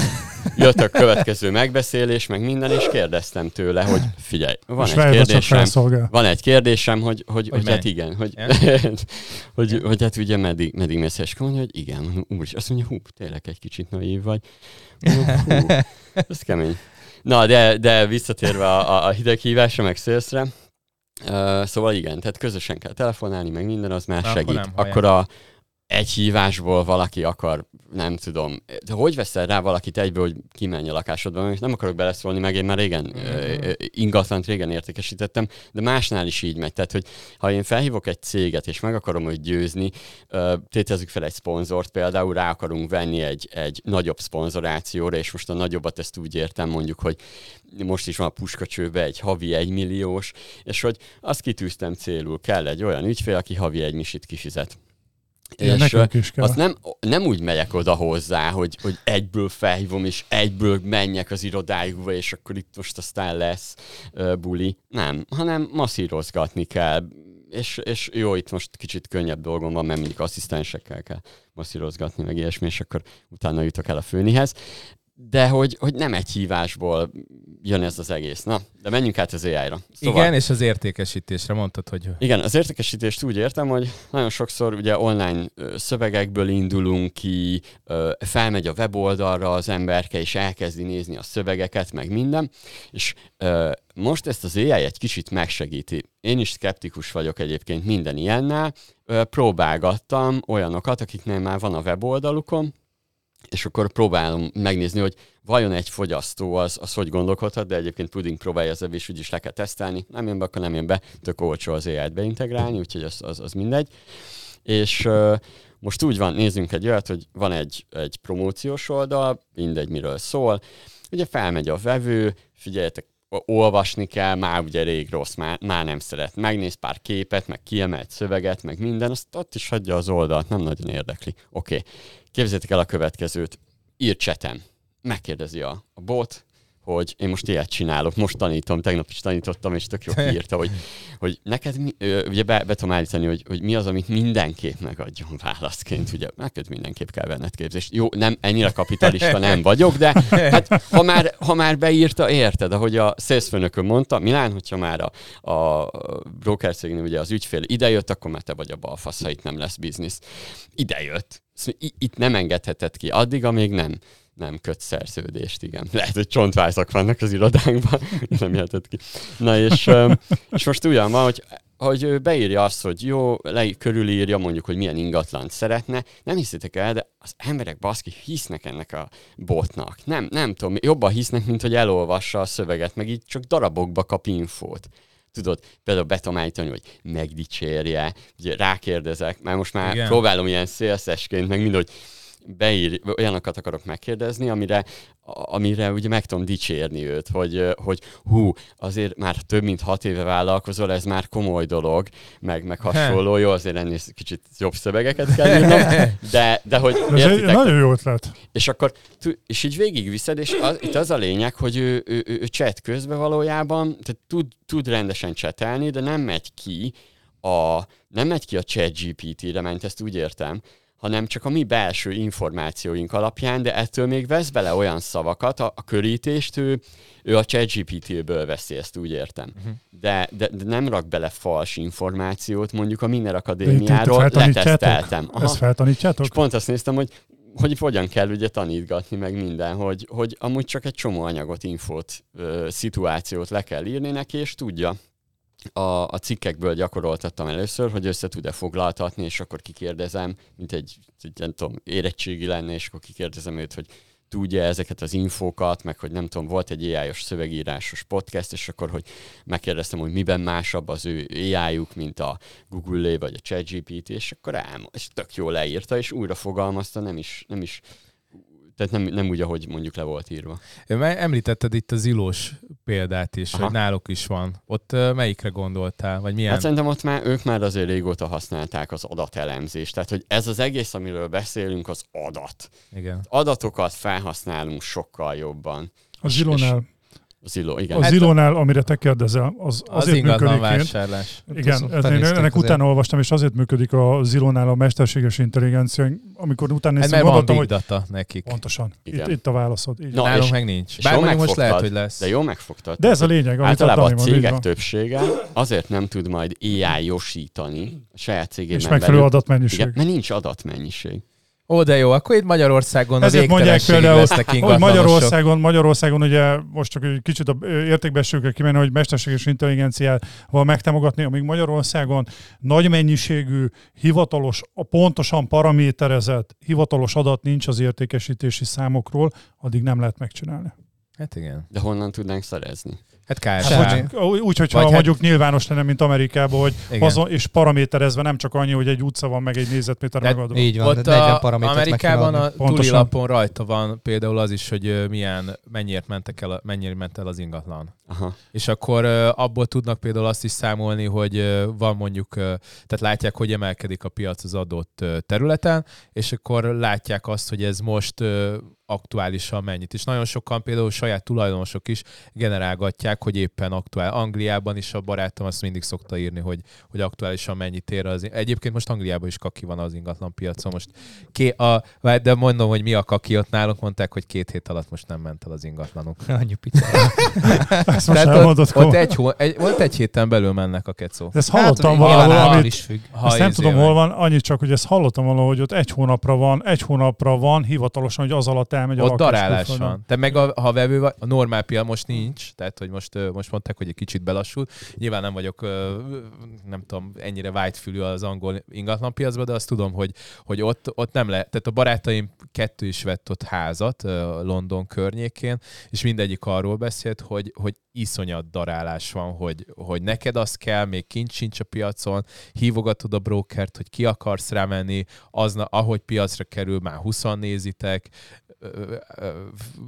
jött a következő megbeszélés, meg minden, és kérdeztem tőle, hogy figyelj, van és egy kérdésem, van egy kérdésem, hogy, hogy, hogy, Hogy hát igen, hogy, hogy, hogy hát ugye meddig, meddig mész, és mondja, hogy igen, mondom, úr, és azt mondja, hú, tényleg egy kicsit naív vagy. Mondom, hú, ez kemény. Na, de, de visszatérve a, a, hideghívásra, meg szélszre, uh, szóval igen, tehát közösen kell telefonálni, meg minden, az már Na, akkor segít. Akkor a egy hívásból valaki akar, nem tudom, de hogy veszel rá valakit egyből, hogy kimenj a lakásodba, és nem akarok beleszólni, meg én már régen uh, ingatlant régen értékesítettem, de másnál is így megy. Tehát, hogy ha én felhívok egy céget, és meg akarom őt győzni, ö, tételezzük fel egy szponzort, például rá akarunk venni egy, egy nagyobb szponzorációra, és most a nagyobbat ezt úgy értem mondjuk, hogy most is van a puskacsőbe egy havi egymilliós, és hogy azt kitűztem célul, kell egy olyan ügyfél, aki havi egy misit kifizet. Igen, és is kell. azt nem, nem úgy megyek oda hozzá, hogy, hogy egyből felhívom, és egyből menjek az irodájukba, és akkor itt most aztán lesz uh, buli. Nem, hanem masszírozgatni kell. És, és jó, itt most kicsit könnyebb dolgom van, mert mindig asszisztensekkel kell masszírozgatni, meg ilyesmi, és akkor utána jutok el a főnihez. De hogy, hogy nem egy hívásból jön ez az egész. Na, de menjünk át az AI-ra. Szóval... Igen, és az értékesítésre mondtad, hogy Igen, az értékesítést úgy értem, hogy nagyon sokszor ugye online szövegekből indulunk ki, felmegy a weboldalra az emberke, és elkezdi nézni a szövegeket, meg minden, és most ezt az AI egy kicsit megsegíti. Én is szkeptikus vagyok egyébként minden ilyennel, próbálgattam olyanokat, akiknél már van a weboldalukon, és akkor próbálom megnézni, hogy vajon egy fogyasztó az, az hogy gondolkodhat, de egyébként Pudding próbálja az és úgyis le kell tesztelni. Nem jön be, akkor nem jön be, tök olcsó az AI-t beintegrálni, úgyhogy az, az, az mindegy. És uh, most úgy van, nézzünk egy olyat, hogy van egy, egy promóciós oldal, mindegy miről szól, ugye felmegy a vevő, figyeljetek, olvasni kell, már ugye rég rossz, már, már nem szeret. Megnéz pár képet, meg kiemelt szöveget, meg minden, azt ott is hagyja az oldalt, nem nagyon érdekli. Oké, okay. Képzeljétek el a következőt. Ír csetem. Megkérdezi a, a bot, hogy én most ilyet csinálok, most tanítom, tegnap is tanítottam, és tök jó kiírta, hogy, hogy neked mi, ugye be, be tudom állítani, hogy, hogy mi az, amit mindenképp megadjon válaszként, ugye neked mindenképp kell venned képzést. Jó, nem, ennyire kapitalista nem vagyok, de hát ha már, ha már beírta, érted, ahogy a szélszfőnökön mondta, Milán, hogyha már a, a broker cégnél ugye az ügyfél idejött, akkor már te vagy a balfasz, ha itt nem lesz biznisz. Idejött. Szóval itt nem engedheted ki, addig, amíg nem nem köt szerződést, igen. Lehet, hogy csontvázak vannak az irodánkban, nem jöhetett ki. Na és, és most ugyan van, hogy hogy beírja azt, hogy jó, le, körülírja mondjuk, hogy milyen ingatlant szeretne, nem hiszitek el, de az emberek baszki hisznek ennek a botnak. Nem, nem tudom, jobban hisznek, mint hogy elolvassa a szöveget, meg így csak darabokba kap infót tudod, például be tudom állítani, hogy megdicsérje, ugye rákérdezek, mert most már Igen. próbálom ilyen szélszesként, meg mind, hogy beír, olyanokat akarok megkérdezni, amire, amire ugye meg tudom dicsérni őt, hogy, hogy hú, azért már több mint hat éve vállalkozol, ez már komoly dolog, meg, meg hasonló, jó, azért ennél kicsit jobb szövegeket kell írnom, de, de hogy Ez egy nagyon jó ötlet. És akkor, és így végigviszed, és az, itt az a lényeg, hogy ő, ő, ő, ő chat közben valójában, tehát tud, tud rendesen csetelni, de nem megy ki a, nem megy ki a chat GPT-re, mert ezt úgy értem, hanem csak a mi belső információink alapján, de ettől még vesz bele olyan szavakat, a, a körítést ő, ő a ChatGPT-ből veszi, ezt úgy értem. Uh-huh. De, de, de nem rak bele fals információt, mondjuk a Miner Akadémiáról leteszteltem. Aha. Ezt feltanítjátok? És pont azt néztem, hogy hogy hogyan kell ugye tanítgatni, meg minden, hogy, hogy amúgy csak egy csomó anyagot, infót, ö, szituációt le kell írni neki, és tudja a, a cikkekből gyakoroltattam először, hogy össze tud-e foglaltatni, és akkor kikérdezem, mint egy, egy nem tudom, érettségi lenne, és akkor kikérdezem őt, hogy tudja ezeket az infókat, meg hogy nem tudom, volt egy AI-os szövegírásos podcast, és akkor, hogy megkérdeztem, hogy miben másabb az ő ai mint a Google-é, vagy a ChatGPT, és akkor ám, és tök jól leírta, és újra fogalmazta, nem is, nem is tehát nem, nem úgy, ahogy mondjuk le volt írva. Említetted itt az ilós példát is, Aha. hogy náluk is van. Ott melyikre gondoltál? Vagy milyen? Hát szerintem ott már, ők már azért régóta használták az adatelemzést. Tehát, hogy ez az egész, amiről beszélünk, az adat. Igen. Adatokat felhasználunk sokkal jobban. A Zilonál Ziló, igen. A Zilónál, amire te kérdezel, az, az azért működik. vásárlás. Igen, ez én ennek utána olvastam, és azért működik a Zilónál a mesterséges intelligencia, amikor utána néztem, gondoltam, hogy... data nekik. Pontosan. Itt, itt, a válaszod. Így. No, Nálunk meg nincs. Bár most lehet, hogy lesz. De jó megfogtad. De ez a lényeg. Általában a cégek többsége azért nem tud majd AI-osítani a saját cégében És megfelelő adatmennyiség. Igen, mert nincs adatmennyiség. Ó, de jó, akkor itt Magyarországon Ezért a mondják például, hogy Magyarországon, Magyarországon ugye most csak egy kicsit a értékbesőkre kimenni, hogy mesterséges intelligenciával megtámogatni, amíg Magyarországon nagy mennyiségű, hivatalos, a pontosan paraméterezett hivatalos adat nincs az értékesítési számokról, addig nem lehet megcsinálni. Hát igen. De honnan tudnánk szerezni? Hát KSH. Hát, úgy, hogyha Vagy mondjuk hát... nyilvános lenne, mint Amerikában, hogy azon, és paraméterezve nem csak annyi, hogy egy utca van, meg egy négyzetméter megadva. Így van, Ott a Amerikában a túlilapon rajta van például az is, hogy milyen, mennyire mentek el, mennyire ment el az ingatlan. Aha. És akkor abból tudnak például azt is számolni, hogy van mondjuk, tehát látják, hogy emelkedik a piac az adott területen, és akkor látják azt, hogy ez most aktuálisan mennyit. És nagyon sokan például saját tulajdonosok is generálgatják, hogy éppen aktuál. Angliában is a barátom azt mindig szokta írni, hogy, hogy aktuálisan mennyit ér az. Egyébként most Angliában is kaki van az ingatlan piacon. Most ké, a, de mondom, hogy mi a kaki ott nálunk, mondták, hogy két hét alatt most nem ment el az ingatlanuk. Annyi pica. ott, ott egy, hó, egy, volt egy héten belül mennek a kecó. Ezt hallottam hát, valahol, amit, is függ. Ezt nem tudom, hol van, annyit csak, hogy ezt hallottam valahol, hogy ott egy hónapra van, egy hónapra van hivatalosan, hogy az alatt elmegy Ott darálás van. Te meg a, ha vevő vagy, a normál pia most nincs, tehát hogy most, most mondták, hogy egy kicsit belassult. Nyilván nem vagyok, nem tudom, ennyire vágyfülű az angol ingatlan piacban, de azt tudom, hogy, hogy ott, ott nem lehet. Tehát a barátaim kettő is vett ott házat London környékén, és mindegyik arról beszélt, hogy, hogy iszonyat darálás van, hogy, hogy neked az kell, még kincs sincs a piacon, hívogatod a brokert, hogy ki akarsz rámenni, az, ahogy piacra kerül, már 20 nézitek,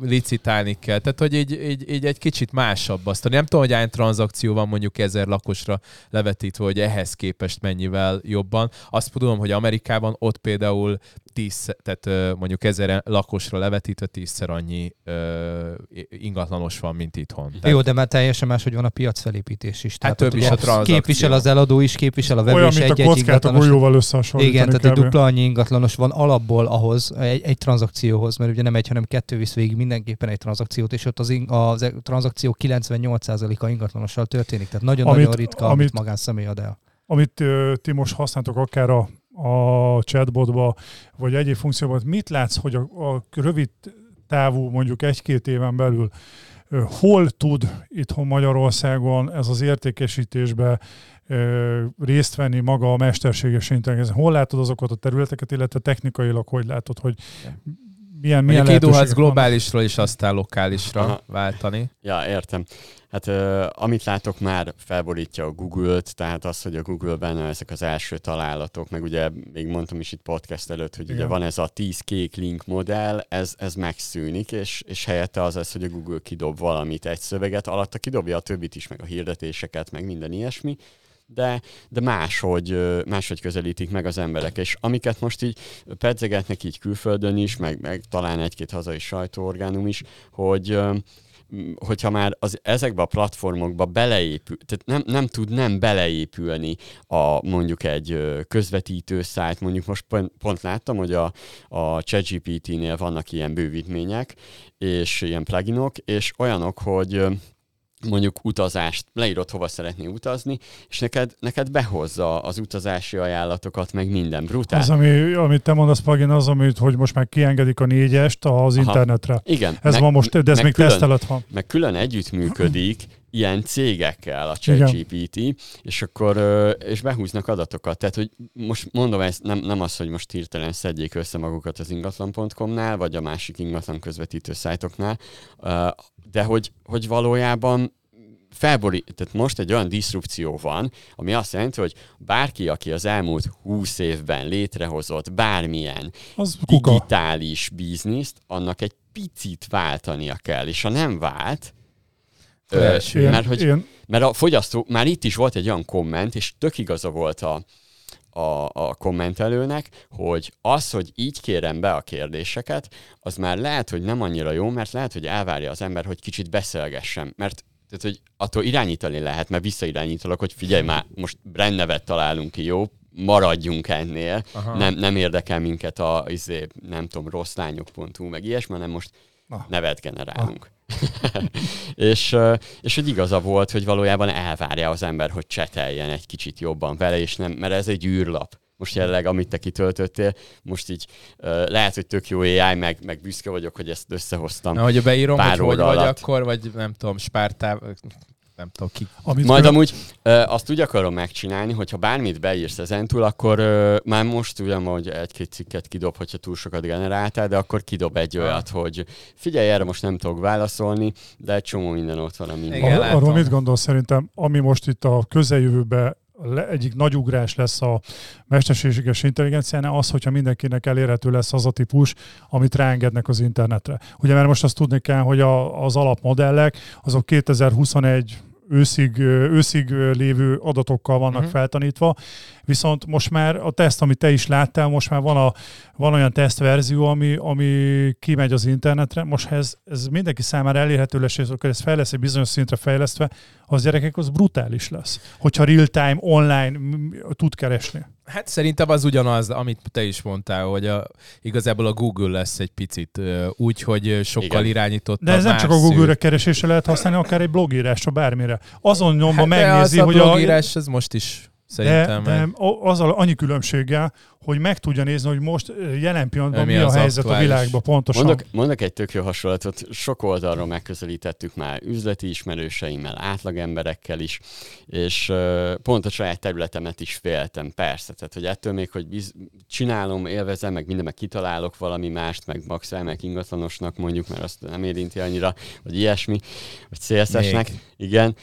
licitálni kell. Tehát, hogy így, így, így egy kicsit másabb azt. Nem tudom, hogy hány tranzakció van mondjuk ezer lakosra levetítve, hogy ehhez képest mennyivel jobban. Azt tudom, hogy Amerikában ott például tíz, tehát mondjuk ezer lakosra levetítve tízszer annyi ö, ingatlanos van, mint itthon. Tehát... Jó, de már teljesen más, hogy van a piacfelépítés is. Hát Tehát több is a tranzakció. Képvisel az eladó is, képvisel a vevő Olyan, is. mint egy, a kockát a golyóval összehasonlítani. Igen, tehát egy dupla annyi ingatlanos van alapból ahhoz, egy, egy tranzakcióhoz, mert ugye nem egy, hanem kettő visz végig mindenképpen egy tranzakciót, és ott az, in, az e- tranzakció 98%-a ingatlanossal történik. Tehát nagyon-nagyon ritka, amit, amit magánszemély ad el. Amit uh, ti most használtok akár a a chatbotba, vagy egyéb funkcióban, mit látsz, hogy a, a rövid távú, mondjuk egy-két éven belül hol tud itthon Magyarországon ez az értékesítésbe részt venni maga a mesterséges intelligencia? Hol látod azokat a területeket, illetve technikailag hogy látod, hogy milyen, milyen lehetőségek globálisról is aztán lokálisra Aha. váltani. Ja, értem. Hát amit látok már felborítja a Google-t, tehát az, hogy a Google-ben ezek az első találatok, meg ugye még mondtam is itt podcast előtt, hogy ugye Igen. van ez a 10 kék link modell, ez, ez megszűnik, és, és helyette az lesz, hogy a Google kidob valamit, egy szöveget, alatta kidobja a többit is, meg a hirdetéseket, meg minden ilyesmi, de, de máshogy, máshogy közelítik meg az emberek, és amiket most így pedzegetnek így külföldön is, meg, meg talán egy-két hazai sajtóorgánum is, hogy hogyha már az, ezekbe a platformokba beleépül, tehát nem, nem tud nem beleépülni a mondjuk egy közvetítő szájt, mondjuk most pont, pont láttam, hogy a, a ChatGPT-nél vannak ilyen bővítmények, és ilyen pluginok, és olyanok, hogy mondjuk utazást, leírod, hova szeretnél utazni, és neked, neked behozza az utazási ajánlatokat, meg minden brutál. Az, ami, amit te mondasz, Pagin, az, amit, hogy most már kiengedik a négyest az Aha. internetre. Igen. Ez meg- van most, de ez még külön- teszt alatt van. meg külön együttműködik ilyen cégekkel a. ChatGPT, és akkor és behúznak adatokat. Tehát, hogy most mondom ezt, nem, nem az, hogy most hirtelen szedjék össze magukat az ingatlan.com-nál, vagy a másik ingatlan közvetítő szájtoknál, de hogy, hogy valójában felborít, tehát most egy olyan diszrupció van, ami azt jelenti, hogy bárki, aki az elmúlt 20 évben létrehozott bármilyen Az kuka. digitális bizniszt, annak egy picit váltania kell, és ha nem vált, ö, Első. Én, mert, hogy, mert a fogyasztó, már itt is volt egy olyan komment, és tök igaza volt a, a, a kommentelőnek, hogy az, hogy így kérem be a kérdéseket, az már lehet, hogy nem annyira jó, mert lehet, hogy elvárja az ember, hogy kicsit beszélgessem, mert tehát, hogy attól irányítani lehet, mert visszairányítalak, hogy figyelj már, most brandnevet találunk ki, jó? Maradjunk ennél, Aha. nem, nem érdekel minket a, izé, nem tudom, rosszlányok.hu, meg ilyesmi, hanem most Ah. nevet generálunk. és, és hogy igaza volt, hogy valójában elvárja az ember, hogy cseteljen egy kicsit jobban vele, és nem, mert ez egy űrlap. Most jelenleg, amit te kitöltöttél, most így ö, lehet, hogy tök jó AI, meg, meg büszke vagyok, hogy ezt összehoztam. Na, hogyha beírom, Pár hogy hogy vagy alatt. akkor, vagy nem tudom, Spártá, nem tudom ki. amit Majd követ- amúgy ö, azt úgy akarom megcsinálni, hogyha bármit beírsz ezentúl, akkor ö, már most ugyan, hogy egy-két cikket kidob, hogyha túl sokat generáltál, de akkor kidob egy Ah. olyat, hogy figyelj, erre most nem tudok válaszolni, de egy csomó minden ott van, ami Igen, Ar- arról mit gondolsz szerintem, ami most itt a közeljövőben le- egyik nagy ugrás lesz a mesterséges intelligenciánál az, hogyha mindenkinek elérhető lesz az a típus, amit ráengednek az internetre. Ugye mert most azt tudni kell, hogy a, az alapmodellek azok 2021 őszig, őszig lévő adatokkal vannak uh-huh. feltanítva, viszont most már a teszt, amit te is láttál, most már van, a, van olyan tesztverzió, ami, ami kimegy az internetre, most ez, ez mindenki számára elérhető lesz, és akkor ez fel lesz egy bizonyos szintre fejlesztve, az gyerekek az brutális lesz. Hogyha real-time, online tud keresni. Hát szerintem az ugyanaz, amit te is mondtál, hogy a, igazából a Google lesz egy picit úgy, hogy sokkal Igen. irányított. De ez nem csak a Google-re keresésre lehet használni, akár egy blogírásra, bármire. Azon nyomba hát, megnézi, de az hogy a a, blogírás, ez most is szerintem. de meg. a- azzal annyi különbséggel, hogy meg tudja nézni, hogy most jelen pillanatban Mi mi a helyzet a aktuális. világban pontosan. Mondok, mondok egy tök jó hasonlatot, sok oldalról megközelítettük már üzleti ismerőseimmel, átlagemberekkel is, és uh, pont a saját területemet is féltem, persze, tehát hogy ettől még, hogy biz- csinálom, élvezem, meg minden, meg kitalálok valami mást, meg max elmek ingatlanosnak mondjuk, mert azt nem érinti annyira, vagy ilyesmi, vagy CSS-nek, igen,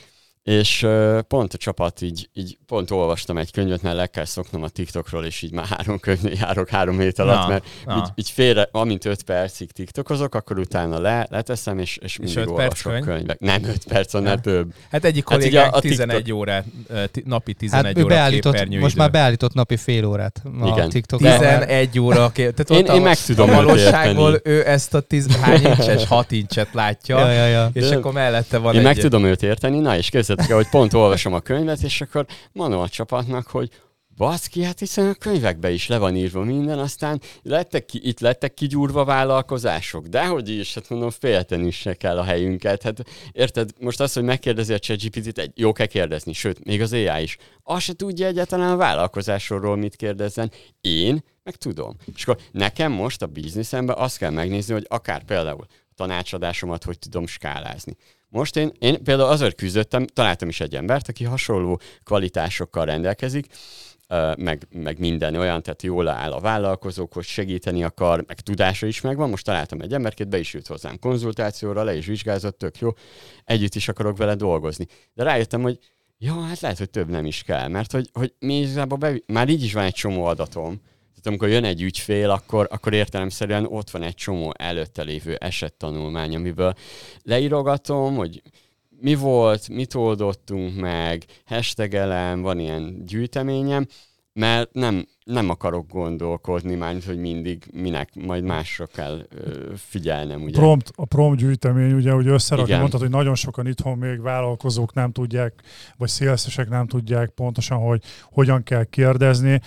és pont a csapat így, így pont olvastam egy könyvet, mert le kell szoknom a TikTokról, és így már három könyvnél járok három hét alatt, Na, mert na. így, így félre, amint öt percig tiktokozok, akkor utána le, leteszem, és, és mindig öt perc olvasok könyv? könyvek. Nem öt perc, annál Ja. több. Hát egyik Hát kollégánk ugye a 11 órát, ö, ti- napi 11 Hát óra beállított, most már beállított napi fél órát a Igen. TikTok. 11 óra. ké- Tehát Én- ott én a, meg tudom a valóságból érteni. ő ezt a 10, hány incses, 6 incset látja, Ja, ja, ja. és De- akkor mellette van Én egy... meg tudom őt érteni, na és kezdetek el, hogy pont olvasom a könyvet, és akkor mondom a csapatnak, hogy baszki, hát hiszen a könyvekbe is le van írva minden, aztán lettek ki, itt lettek kigyúrva vállalkozások, dehogy is, hát mondom, félteni se kell a helyünket. Hát érted, most az, hogy megkérdezi a ChatGPT-t, egy, jó kell kérdezni, sőt, még az AI is, azt se tudja egyáltalán a vállalkozásról mit kérdezzen. Én meg tudom. És akkor nekem most a bizniszemben azt kell megnézni, hogy akár például tanácsadásomat hogy tudom skálázni. Most én, én például azért küzdöttem, találtam is egy embert, aki hasonló kvalitásokkal rendelkezik, meg, meg minden olyan, tehát jól áll a vállalkozókhoz, segíteni akar, meg tudása is megvan. Most találtam egy emberkét, be is jött hozzám konzultációra, le is vizsgázott, tök jó, együtt is akarok vele dolgozni. De rájöttem, hogy jó, hát lehet, hogy több nem is kell, mert hogy, hogy mi igazából bevi... már így is van egy csomó adatom, amikor jön egy ügyfél, akkor, akkor értelemszerűen ott van egy csomó előtte lévő esettanulmány, amiből leírogatom, hogy mi volt, mit oldottunk meg, hashtagelem, van ilyen gyűjteményem, mert nem, nem akarok gondolkodni már, hogy mindig minek, majd másra kell ö, figyelnem. Ugye? Prompt, a prompt gyűjtemény, ugye, hogy összerakni, mondtad, hogy nagyon sokan itthon még vállalkozók nem tudják, vagy szélszesek nem tudják pontosan, hogy hogyan kell kérdezni.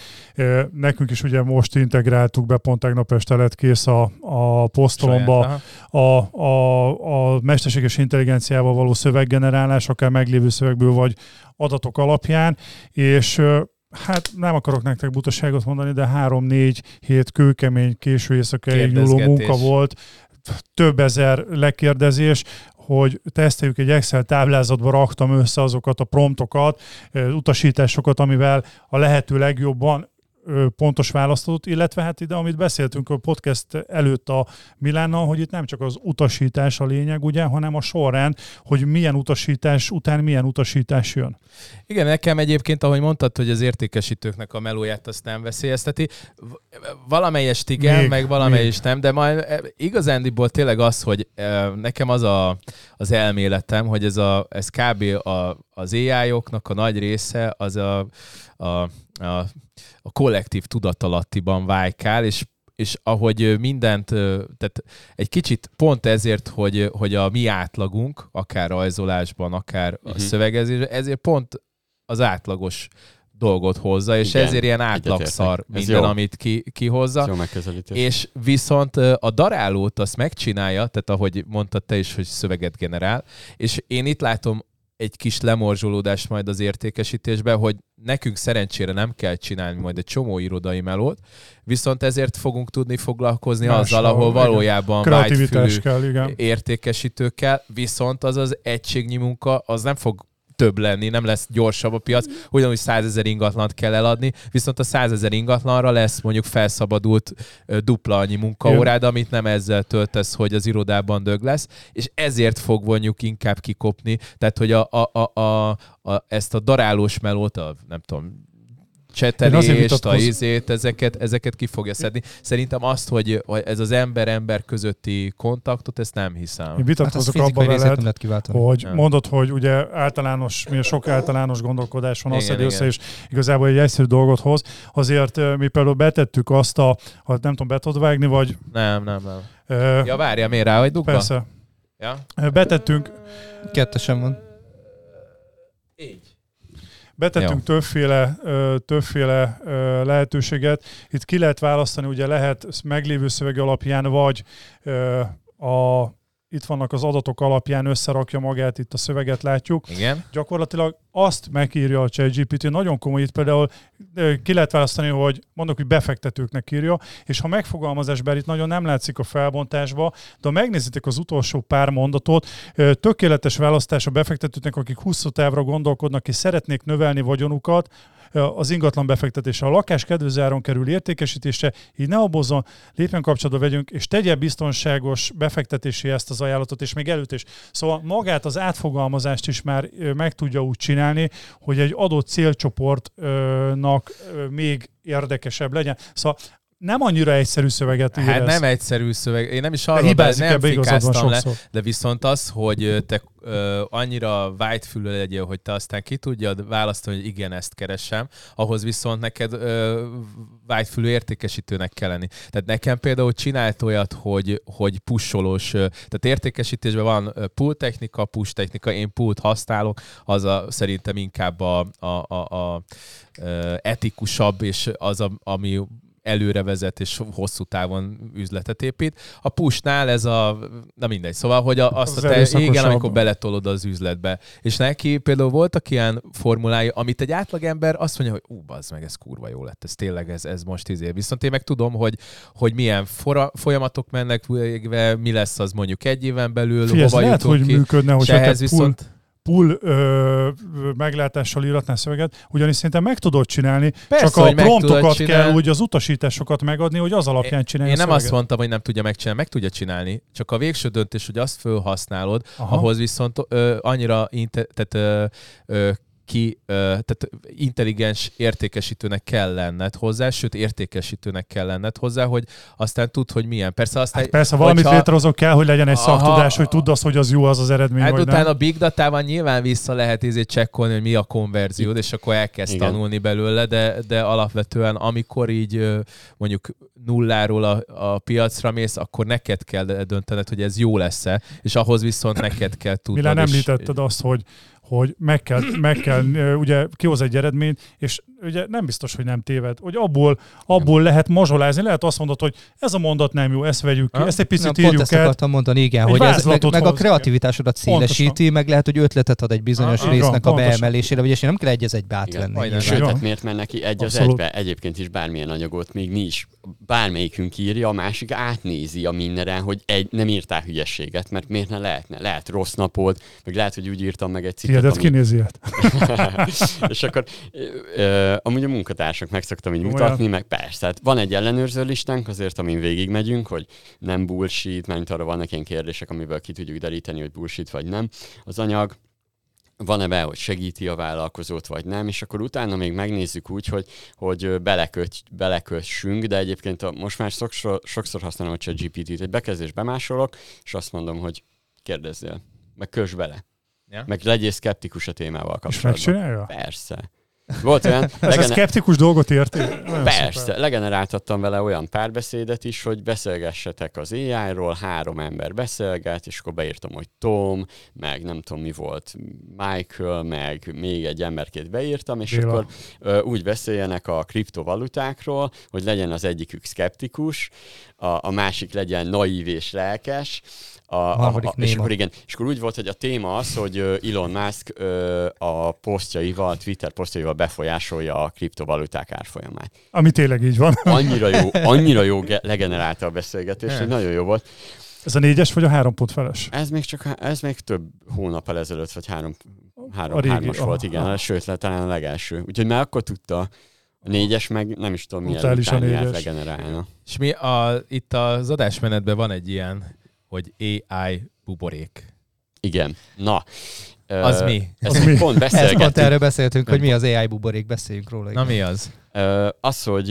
Nekünk is ugye most integráltuk be, pont tegnap este lett kész a, a posztolomba a, a, a mesterséges intelligenciával való szöveggenerálás, akár meglévő szövegből, vagy adatok alapján, és hát nem akarok nektek butaságot mondani, de három-négy hét kőkemény, késő éjszakáig nyúló munka volt, több ezer lekérdezés, hogy teszteljük egy Excel táblázatba, raktam össze azokat a promptokat, utasításokat, amivel a lehető legjobban pontos választott, illetve hát ide, amit beszéltünk a podcast előtt a Milánnal, hogy itt nem csak az utasítás a lényeg, ugye, hanem a sorrend, hogy milyen utasítás után milyen utasítás jön. Igen, nekem egyébként, ahogy mondtad, hogy az értékesítőknek a melóját azt nem veszélyezteti. Valamelyest igen, még, meg valamelyest még. nem, de majd e, igazándiból tényleg az, hogy e, nekem az a, az elméletem, hogy ez, a, ez kb. A, az AI-oknak a nagy része az a, a, a a kollektív tudatalattiban vájkál, és és ahogy mindent, tehát egy kicsit pont ezért, hogy, hogy a mi átlagunk, akár rajzolásban, akár uh-huh. a mhm. szövegezésben, ezért pont az átlagos dolgot hozza, és Igen, ezért ilyen átlagszar minden, amit ki, kihozza. Jó és viszont a darálót azt megcsinálja, tehát ahogy mondtad te is, hogy szöveget generál, és én itt látom egy kis lemorzsolódás majd az értékesítésbe, hogy nekünk szerencsére nem kell csinálni majd egy csomó irodai melót, viszont ezért fogunk tudni foglalkozni Mással, azzal, ahol valójában vágyfülű kell, igen. értékesítőkkel, viszont az az egységnyi munka, az nem fog több lenni, nem lesz gyorsabb a piac, ugyanúgy százezer ingatlant kell eladni, viszont a százezer ingatlanra lesz mondjuk felszabadult dupla annyi munkaórád, amit nem ezzel töltesz, hogy az irodában dög lesz, és ezért fog vonjuk inkább kikopni, tehát hogy a, a, a, a, a, ezt a darálós melót, a, nem tudom, csetelést, a izét, ezeket, ezeket ki fogja szedni. Szerintem azt, hogy ez az ember-ember közötti kontaktot, ezt nem hiszem. Én vitatkozok hát abban veled, hogy nem. mondod, hogy ugye általános, mi sok általános gondolkodás van, azt igen, össze, és igazából egy egyszerű dolgot hoz. Azért mi például betettük azt a, ha nem tudom, be tudod vágni, vagy... Nem, nem, nem. Uh, ja, várja, miért rá, hogy dugva? Persze. Ja? Betettünk... Kettesen van. Így. Betettünk Jó. többféle, többféle lehetőséget. Itt ki lehet választani, ugye lehet meglévő szöveg alapján, vagy a itt vannak az adatok alapján, összerakja magát, itt a szöveget látjuk. Igen. Gyakorlatilag azt megírja a ChatGPT, nagyon komoly, itt például ki lehet választani, hogy mondok, hogy befektetőknek írja, és ha megfogalmazásban itt nagyon nem látszik a felbontásba, de ha megnézitek az utolsó pár mondatot, tökéletes választás a befektetőknek, akik 20 távra gondolkodnak és szeretnék növelni vagyonukat, az ingatlan befektetése. A lakás kedvező kerül értékesítése, így ne obozzon, lépjen kapcsolatba vegyünk, és tegye biztonságos befektetési ezt az ajánlatot, és még előtt is. Szóval magát az átfogalmazást is már meg tudja úgy csinálni, hogy egy adott célcsoportnak még érdekesebb legyen. Szóval nem annyira egyszerű szöveget ír Hát nem egyszerű szöveg. Én nem is arról be, nem fikáztam le, de viszont az, hogy te ö, annyira vágyfülő legyél, hogy te aztán ki tudjad választani, hogy igen, ezt keresem, ahhoz viszont neked ö, vágyfülő értékesítőnek kell lenni. Tehát nekem például csinált olyat, hogy, hogy pusolós, tehát értékesítésben van pull technika, push technika, én pult használok, az a, szerintem inkább a, a, a, a, a etikusabb, és az, a, ami előre vezet és hosszú távon üzletet épít. A pushnál ez a, na mindegy, szóval, hogy a, azt Az a te, igen, amikor beletolod az üzletbe. És neki például voltak ilyen formulái, amit egy átlagember azt mondja, hogy ú, bazd meg, ez kurva jó lett, ez tényleg, ez, ez most izé. Viszont én meg tudom, hogy, hogy milyen fora, folyamatok mennek végbe, mi lesz az mondjuk egy éven belül, ez hova lehet, hogy ki. működne, te ehhez viszont pull ö, meglátással íratnál szöveget, ugyanis szerintem meg tudod csinálni, Persze, csak a promptokat kell úgy az utasításokat megadni, hogy az alapján csinálja Én nem azt mondtam, hogy nem tudja megcsinálni, meg tudja csinálni, csak a végső döntés, hogy azt felhasználod, Aha. ahhoz viszont ö, annyira inte, tehát, ö, ö, ki, tehát intelligens értékesítőnek kell lenned hozzá, sőt értékesítőnek kell lenned hozzá, hogy aztán tud, hogy milyen. Persze aztán, Hát persze, valamit hogyha- létrehozok kell, hogy legyen egy Aha. szaktudás, hogy tudd azt, hogy az jó az az eredmény, Hát vagy utána nem. a big datában nyilván vissza lehet izé csekkolni, hogy mi a konverziód, és akkor elkezd Igen. tanulni belőle, de, de alapvetően amikor így mondjuk nulláról a, a piacra mész, akkor neked kell döntened, hogy ez jó lesz-e, és ahhoz viszont neked kell tudnod. Milán és- említetted azt, hogy hogy meg kell, meg kell ugye kihoz egy eredményt, és ugye nem biztos, hogy nem téved, hogy abból, abból lehet mazsolázni, lehet azt mondod, hogy ez a mondat nem jó, ezt vegyük ki, Ha? ezt egy picit Na, pont írjuk ezt el. akartam mondani, igen, Egy hogy ez, meg, meg a kreativitásodat szélesíti, Pontosan. meg lehet, hogy ötletet ad egy bizonyos Ah, így van, résznek a beemelésére, vagyis nem kell egy az egybe Igen. átvenni. Jó. hát miért menne neki egy az egybe? Egyébként is bármilyen anyagot, még mi is. Bármelyikünk írja, a másik átnézi a mindenen, hogy egy, nem írtál hülyességet, mert miért ne lehetne? Lehet rossz napod, meg lehet, hogy úgy írtam meg egy cikket, Tiédet ami... kinézi és akkor ö, ö, amúgy a munkatársak meg szoktam így Komolyan? mutatni, meg persze. Tehát van egy ellenőrző listánk azért, amin végigmegyünk, hogy nem bullshit, mert arra vannak ilyen kérdések, amiből ki tudjuk deríteni, hogy bullshit vagy nem. Az anyag, van-e be, hogy segíti a vállalkozót, vagy nem, és akkor utána még megnézzük úgy, hogy, hogy beleköt, belekössünk, de egyébként a, most már sokszor, sokszor használom a ChatGPT-t, egy bekezdés bemásolok, és azt mondom, hogy kérdezzél, meg kös bele. Ja. Meg legyél szkeptikus a témával És kapcsolatban. megcsinálja? Persze. Volt olyan, Ez a szkeptikus dolgot érti? Persze, szuper. legeneráltattam vele olyan párbeszédet is, hogy beszélgessetek az AI-ról, három ember beszélget, és akkor beírtam, hogy Tom, meg nem tudom mi volt, Michael, meg még egy emberkét beírtam, és Béla. akkor ö, úgy beszéljenek a kriptovalutákról, hogy legyen az egyikük szkeptikus, a, a másik legyen naív és lelkes, a, a, harmadik a, és akkor igen, és akkor úgy volt, hogy a téma az, hogy Elon Musk ö, a posztjaival, Twitter posztjaival befolyásolja a kriptovaluták árfolyamát. Ami tényleg így van. Annyira jó, annyira jó ge- legenerálta a beszélgetést, hogy nagyon jó volt. Ez a négyes vagy a három pont feles? Ez még csak ez még több hónap ezelőtt, vagy három, három A régi, hármas aha, volt, igen, aha. sőt, le, talán a legelső. Úgyhogy már akkor tudta, a négyes meg nem is tudom, milyen a négyes. legenerálna. És mi a, itt az adásmenetben van egy ilyen, hogy AI buborék. Igen. Na. Az mi? Ezt Az mi? pont Ez pont beszélgettünk. erről beszéltünk, hogy mi az AI buborék, beszéljünk róla. Na igen. mi az? Az, hogy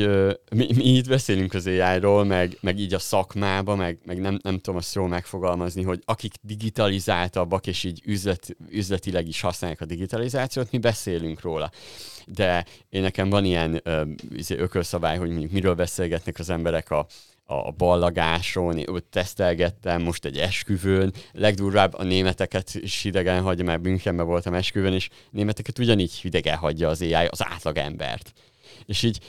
mi, mi itt beszélünk az AI-ról, meg, meg így a szakmába, meg, meg nem, nem tudom azt jól megfogalmazni, hogy akik digitalizáltabbak, és így üzlet, üzletileg is használják a digitalizációt, mi beszélünk róla. De én nekem van ilyen izé, ökölszabály, hogy mondjuk miről beszélgetnek az emberek a, a ballagáson, ott tesztelgettem, most egy esküvőn, legdurvább a németeket is hidegen hagyja, mert Münchenben voltam esküvőn, és németeket ugyanígy hidegen hagyja az AI, az átlagembert. És így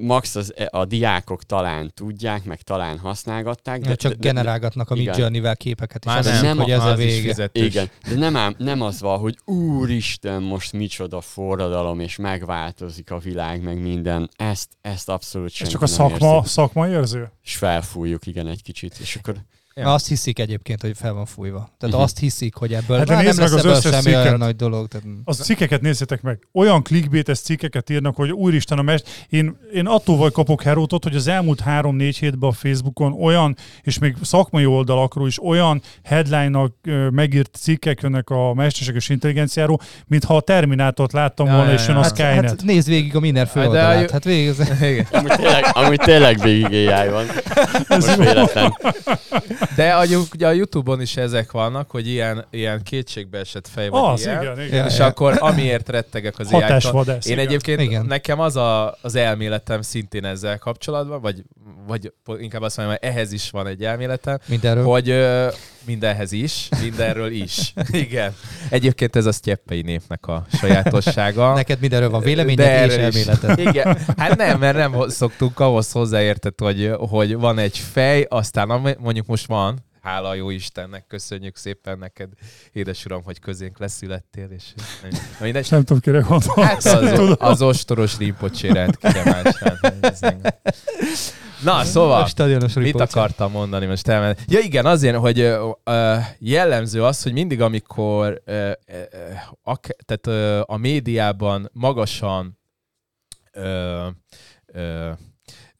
max az, a diákok talán tudják, meg talán használgatták, de, Ja, csak de, de, generálgatnak a. Midjourney-vel képeket, és Már nem, nem, hogy ez a vége. igen, de nem, ám, nem az van, hogy úristen, most micsoda forradalom, és megváltozik a világ, meg minden. Ezt, ezt abszolút Ez senki csak a nem szakma, érzi. szakma érző? És felfújjuk, igen, egy kicsit. És akkor Ja. Azt hiszik egyébként, hogy fel van fújva. Tehát Mhm. azt hiszik, hogy ebből Hát de nem nézd meg lesz az ebből összes semmi olyan nagy dolog. Tehát... Az cikkeket nézzétek meg. Olyan clickbaites cikkeket írnak, hogy úristen a mest. Én, én attól vagy kapok herótot, hogy az elmúlt három-négy hétben a Facebookon olyan, és még szakmai oldalakról is olyan headline-nak megírt cikkek jönnek a mesterséges intelligenciáról, mintha a Terminátort láttam Ja, volna, ja, és jön ja. a Hát, Skynet. hát nézd végig a minden Hát főoldalát. Hát végig, Igen. amúgy tényleg, amúgy tényleg végig AI van. Most véletlen. De a, ugye a Youtube-on is ezek vannak, hogy ilyen, ilyen kétségbeesett fej vagy az, ilyen. igen, igen. És ja. akkor amiért rettegek az ai. Én igen. egyébként Igen. nekem az a, az elméletem szintén ezzel kapcsolatban, vagy vagy inkább azt mondom, hogy ehhez is van egy elméletem, Mindenről. hogy mindenhez is, mindenről is. Igen. Egyébként ez a sztyeppei népnek a sajátossága. Neked mindenről van véleményed és elméleted. Igen. Hát nem, mert nem szoktunk ahhoz hozzáértett, hogy, hogy van egy fej, aztán mondjuk most van, hála a jó Istennek, köszönjük szépen neked, édes uram, hogy közénk leszülettél, és na. És nem tudom, kire gondolsz. Hát az, az ostoros rimpocsérát kire. Na, A szóval, stadionos mit akartam mondani most elmen? Ja igen, azért, hogy ö, ö, jellemző az, hogy mindig, amikor ö, ö, ak- tehát, ö, a médiában magasan ö, ö,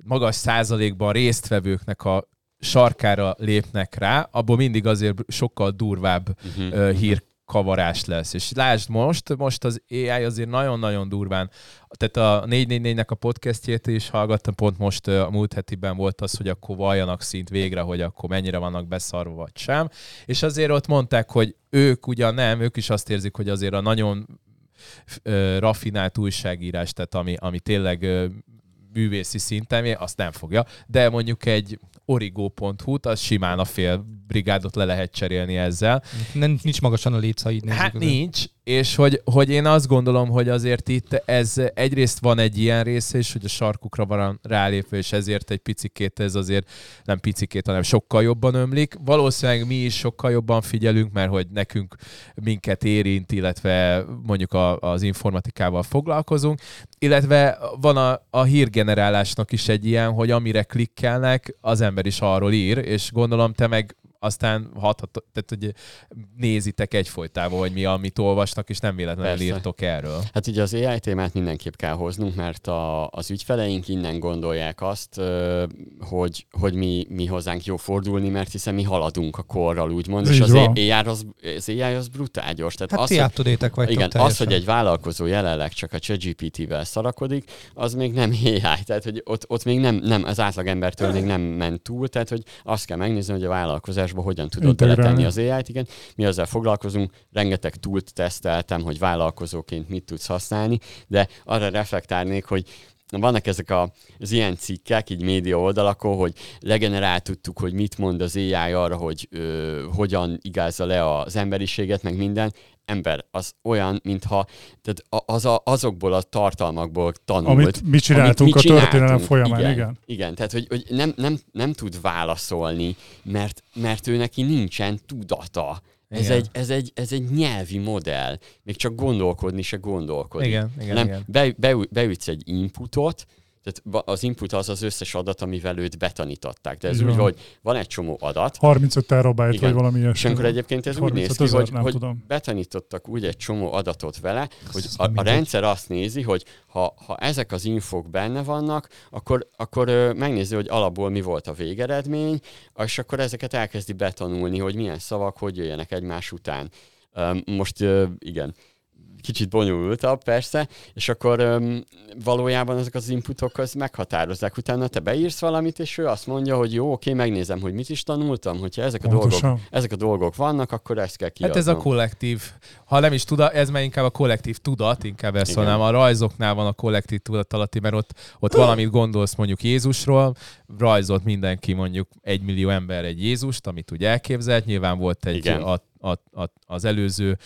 magas százalékban résztvevőknek a sarkára lépnek rá, abból mindig azért sokkal durvább Uh-huh. ö, hírkavarás lesz. És lásd most, most az AI azért nagyon-nagyon durván, tehát a 444-nek a podcastjét is hallgattam, pont most a múlt hetiben volt az, hogy akkor valljanak szint végre, hogy akkor mennyire vannak beszarva vagy sem. És azért ott mondták, hogy ők ugyan nem, ők is azt érzik, hogy azért a nagyon raffinált újságírás, tehát ami, ami tényleg művészi szinten, azt nem fogja, de mondjuk egy origo.hu-t, az simán a fél brigádot le lehet cserélni ezzel. Nem, nincs magasan a nézzük. Hát nincs, és hogy, hogy én azt gondolom, hogy azért itt ez egyrészt van egy ilyen része is, hogy a sarkukra van rálépve, és ezért egy picikét ez azért nem picikét, hanem sokkal jobban ömlik. Valószínűleg mi is sokkal jobban figyelünk, mert hogy nekünk minket érint, illetve mondjuk a, az informatikával foglalkozunk, illetve van a, a hírgenerálásnak is egy ilyen, hogy amire klikkelnek, az ember is arról ír, és gondolom te meg aztán hathat, tehát hogy nézitek egyfolytában, hogy mi, amit olvasnak, és nem véletlenül Persze. írtok erről. Hát ugye az AI témát mindenképp kell hoznunk, mert a, az ügyfeleink innen gondolják azt, hogy, hogy mi, mi hozzánk jó fordulni, mert hiszen mi haladunk a korral, úgymond, Ez és így az. AI az, az, AI az brutális. Tehát Hát az, ti hogy- up-to-date-ek vagytok igen, az, hogy egy vállalkozó jelenleg csak a ChatGPT-vel szarakodik, az még nem AI, tehát hogy ott, ott még nem, nem, az átlagembertől még nem ment túl, tehát hogy azt kell megnézni, hogy a vállalkozásban hogyan tudod Integrálni. beletenni az AI-t, igen. Mi ezzel foglalkozunk, rengeteg túlt teszteltem, hogy vállalkozóként mit tudsz használni, de arra reflektálnék, hogy vannak ezek a, az ilyen cikkek, így média oldalakon, hogy legenerál tudtuk, hogy mit mond az AI arra, hogy ö, hogyan igázza le az emberiséget, meg minden. Ember, az olyan, mintha tehát az a, azokból a tartalmakból tanult. Amit mi csináltunk amit a történelem folyamán, igen. igen. Igen, tehát hogy, hogy nem, nem, nem tud válaszolni, mert, mert ő neki nincsen tudata. Ez Igen. egy, ez, egy, ez egy nyelvi modell. Még csak gondolkodni se gondolkodik. Igen, igen, nem, igen. Be, be, beütsz egy inputot, tehát az input az az összes adat, amivel őt betanították. De ez Így úgy, hogy van egy csomó adat, 35 terabyte, Igen. vagy valami és ilyesmi. akkor egyébként ez úgy néz 35 ki, hogy, hogy tudom. betanítottak úgy egy csomó adatot vele, hogy a, a rendszer azt nézi, hogy ha, ha ezek az infók benne vannak, akkor, akkor ö, megnézi, hogy alapból mi volt a végeredmény, és akkor ezeket elkezdi betanulni, hogy milyen szavak hogy jöjjenek egymás után. Most igen, kicsit bonyolultabb persze, és akkor öm, valójában ezek az inputok az meghatározzák. Utána te beírsz valamit, és ő azt mondja, hogy jó, oké, megnézem, hogy mit is tanultam, hogyha ezek a, Pontosan. dolgok, ezek a dolgok vannak, akkor ezt kell Hát kiadnom. ez a kollektív, ha nem is tudat, ez már inkább a kollektív tudat, inkább ezt mondanám. A rajzoknál van a kollektív tudat alatti, mert ott, ott valamit gondolsz mondjuk Jézusról, rajzolt mindenki mondjuk egy millió ember egy Jézust, amit úgy elképzelt, nyilván volt egy Igen. a, a, a, az előző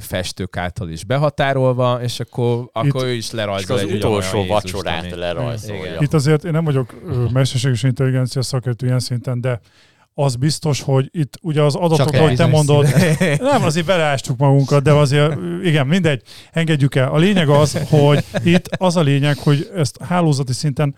festők által is behatárolva, és akkor, akkor Itt- ő is És lerajzol az egy utolsó vacsorát ami- lerajzolja. Igen. Itt azért én nem vagyok ö, mesterséges intelligencia szakértő ilyen szinten, de az biztos, hogy itt ugye az adatok, ahogy te mondod, nem, azért beleástuk magunkat, de azért igen, mindegy, engedjük el. A lényeg az, hogy itt az a lényeg, hogy ezt hálózati szinten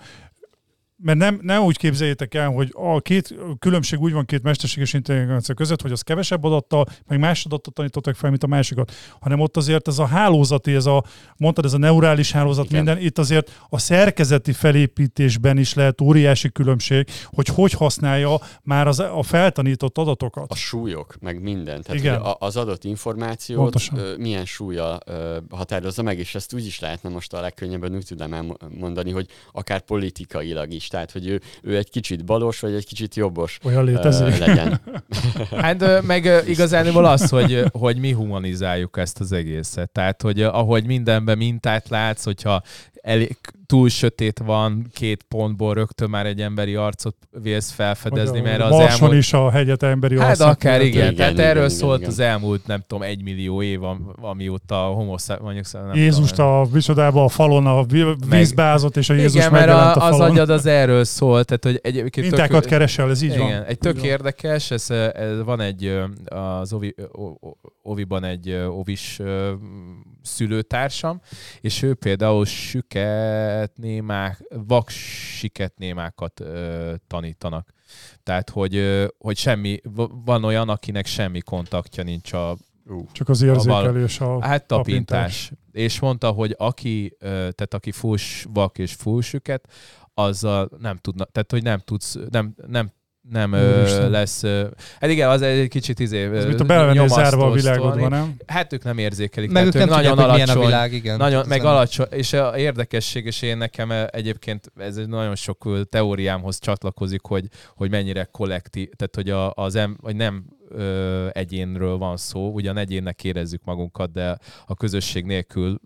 mert nem, nem úgy képzeljétek el, hogy a két a különbség úgy van két mesterséges intelligencia között, hogy az kevesebb adattal, meg más adattal tanítottak fel, mint a másikat, hanem ott azért ez a hálózati, ez a, mondtad, ez a neurális hálózat, Igen. minden, itt azért a szerkezeti felépítésben is lehet óriási különbség, hogy hogy használja már az, a feltanított adatokat. a súlyok, meg minden. Tehát Igen. a- az adott információt Pontosan. ö, milyen súlya ö, határozza meg, és ezt úgy is lehetne most a legkönnyebben úgy tudnám elmondani, hogy akár politikailag is. Tehát, hogy ő, ő egy kicsit balos, vagy egy kicsit jobbos Olyan létezik. legyen. Hát meg ö, igazából az, hogy, hogy mi humanizáljuk ezt az egészet. Tehát, hogy ahogy mindenben mintát látsz, hogyha elég, túl sötét van, két pontból rögtön már egy emberi arcot vélsz felfedezni, Vagy a mert az Marson elmúlt... is a hegyet emberi Hát akár igen, Igen, tehát igen, erről igen, szólt igen. az elmúlt, nem tudom, egy millió év, am- amióta a homo mondjuk nem Jézust tudom, a micsodába a falon a vízbe ázott, és a Jézus igen, mert a, a az agyad az erről szól, tehát hogy egyébként Mintákat keresel, ez így igen, van. egy tök érdekes, ez, ez, van egy az Ovi, Oviban egy Ovis szülőtársam, és ő például süketnémák, vaksiketnémákat ö, tanítanak. Tehát, hogy, ö, hogy semmi, van olyan, akinek semmi kontaktja nincs a Csak az érzékelés. A, Hát tapintás. tapintás. És mondta, hogy aki, tehát aki fuss vak és fussüket, azzal nem tudna, tehát hogy nem tudsz, nem, nem nem ö, Úristen. lesz... Ö, hát igen, az egy kicsit izé... Ez mint a belevenni zárva a sztori. világodba, nem? Hát ők nem érzékelik. Meg ők nem tudják, nagyon hogy milyen a alacsony, világ, igen. nagyon, meg nem- alacsony, és a érdekesség, és én nekem egyébként ez egy nagyon sok teóriámhoz csatlakozik, hogy, hogy mennyire kollektív, tehát hogy, a, az em, hogy nem ö, egyénről van szó, ugyan egyénnek érezzük magunkat, de a közösség nélkül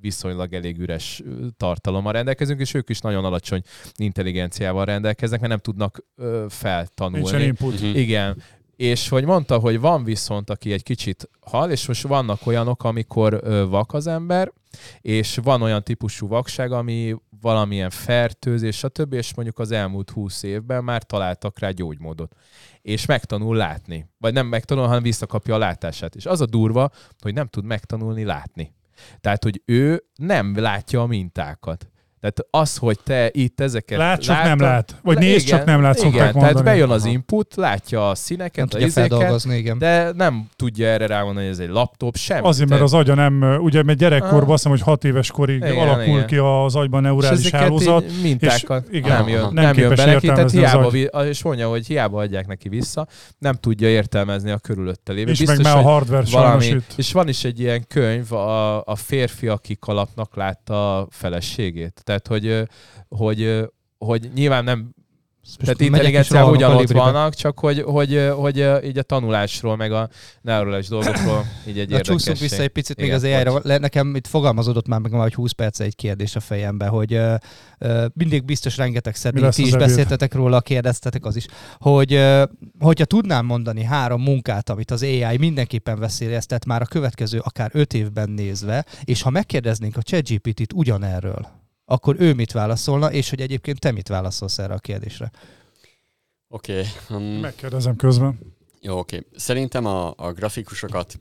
viszonylag elég üres tartalommal rendelkezünk, és ők is nagyon alacsony intelligenciával rendelkeznek, mert nem tudnak ö, Nincsen feltanulni. input. Mhm. Igen. És hogy mondta, hogy van viszont, aki egy kicsit hal, és most vannak olyanok, amikor ö, vak az ember, és van olyan típusú vakság, ami valamilyen fertőzés, stb., és mondjuk az elmúlt húsz évben már találtak rá gyógymódot. És megtanul látni. Vagy nem megtanul, hanem visszakapja a látását. És az a durva, hogy nem tud megtanulni látni. Tehát, hogy ő nem látja a mintákat. Tehát az, hogy te itt ezeket Lát, csak nem látod- lát. Vagy nézd, csak nem lát, Igen, tehát mondani. bejön az input, látja a színeket, Nem a tudja izéket, feldolgozni, igen. de nem tudja erre rámondani, hogy ez egy laptop, semmi. Azért, mert az agya nem, ugye mert gyerekkorban Ah. azt hiszem, hogy hat éves korig Igen, alakul igen. ki az agyban neurális hálózat. így mintákat és igen, nem, jön, nem nem, jön be neki, tehát hiába, agy. vi- és mondja, hogy hiába adják neki vissza, nem tudja értelmezni a körülötte lévő. És meg már a hardware valami, és van is egy ilyen könyv, a, a férfi, aki kalapnak látta a feleségét. Tehát, hogy, hogy, hogy nyilván nem tehát a ugyanott vannak, csak hogy, hogy, hogy, hogy így a tanulásról, meg a neurális dolgokról így egy Na, csúszunk vissza egy picit még Igen, az AI-ra. bocs. Le- Nekem itt fogalmazódott már meg már, hogy 20 perc egy kérdés a fejembe, hogy ö, mindig biztos rengeteg szedni, ti az is beszéltetek róla, kérdeztetek az is, hogy ö, hogyha tudnám mondani három munkát, amit az AI mindenképpen veszélyeztet már a következő akár öt évben nézve, és ha megkérdeznénk a ChatGPT-t ugyanerről, akkor ő mit válaszolna, és hogy egyébként te mit válaszolsz erre a kérdésre? Oké. Okay. Um, Megkérdezem közben. Jó, oké. Szerintem a, a grafikusokat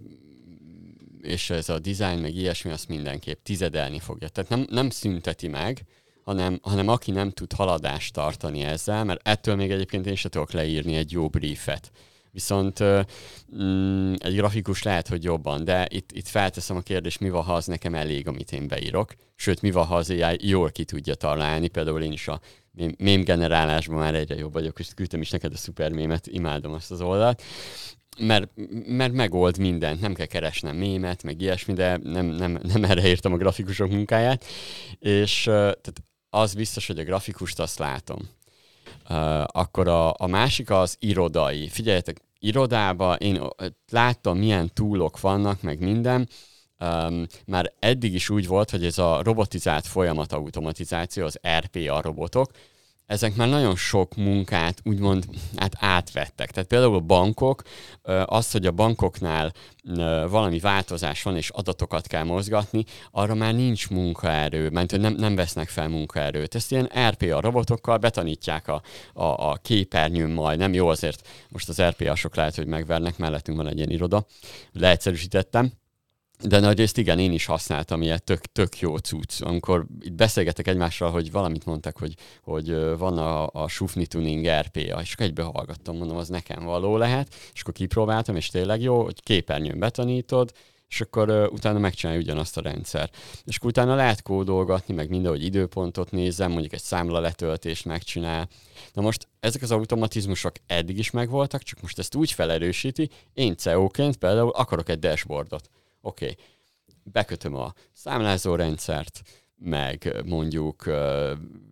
és ez a design, meg ilyesmi, azt mindenképp tizedelni fogja. Tehát nem, nem szünteti meg, hanem, hanem aki nem tud haladást tartani ezzel, mert ettől még egyébként én sem tudok leírni egy jó briefet. Viszont mm, egy grafikus lehet, hogy jobban, de itt, itt felteszem a kérdést, mi van, ha az nekem elég, amit én beírok. Sőt, mi van, ha az AI jól ki tudja találni. Például én is a mém, generálásban már egyre jobb vagyok, és küldtem is neked a szuper mémet, imádom azt az oldalt. Mert, mert megold mindent, nem kell keresnem mémet, meg ilyesmi, de nem, nem, nem erre írtam a grafikusok munkáját. És tehát az biztos, hogy a grafikust azt látom. Uh, akkor a, a másik az irodai. Figyeljetek, irodába én láttam, milyen túlok vannak, meg minden. Um, már eddig is úgy volt, hogy ez a robotizált folyamat automatizáció, az RPA robotok, ezek már nagyon sok munkát úgymond hát átvettek. Tehát például a bankok, az, hogy a bankoknál valami változás van, és adatokat kell mozgatni, arra már nincs munkaerő, mert nem, nem vesznek fel munkaerőt. Ezt ilyen RPA robotokkal betanítják a, a, a képernyőn majd. Nem jó azért, most az RPA-sok lehet, hogy megvernek, mellettünk van egy ilyen iroda, leegyszerűsítettem. De nagyrészt igen, én is használtam ilyet, tök, tök jó cucc. Amikor itt beszélgetek egymással, hogy valamit mondtak, hogy, hogy van a, a Sufni Tuning RPA, és akkor egybe hallgattam, mondom, az nekem való lehet, és akkor kipróbáltam, és tényleg jó, hogy képernyőn betanítod, és akkor uh, utána megcsinálja ugyanazt a rendszer. És akkor utána lehet kódolgatni, meg minden, hogy időpontot nézem, mondjuk egy számla letöltést megcsinál. Na most ezek az automatizmusok eddig is megvoltak, csak most ezt úgy felerősíti, én CEO-ként például akarok egy dashboardot. Oké, okay. bekötöm a számlázó rendszert, meg mondjuk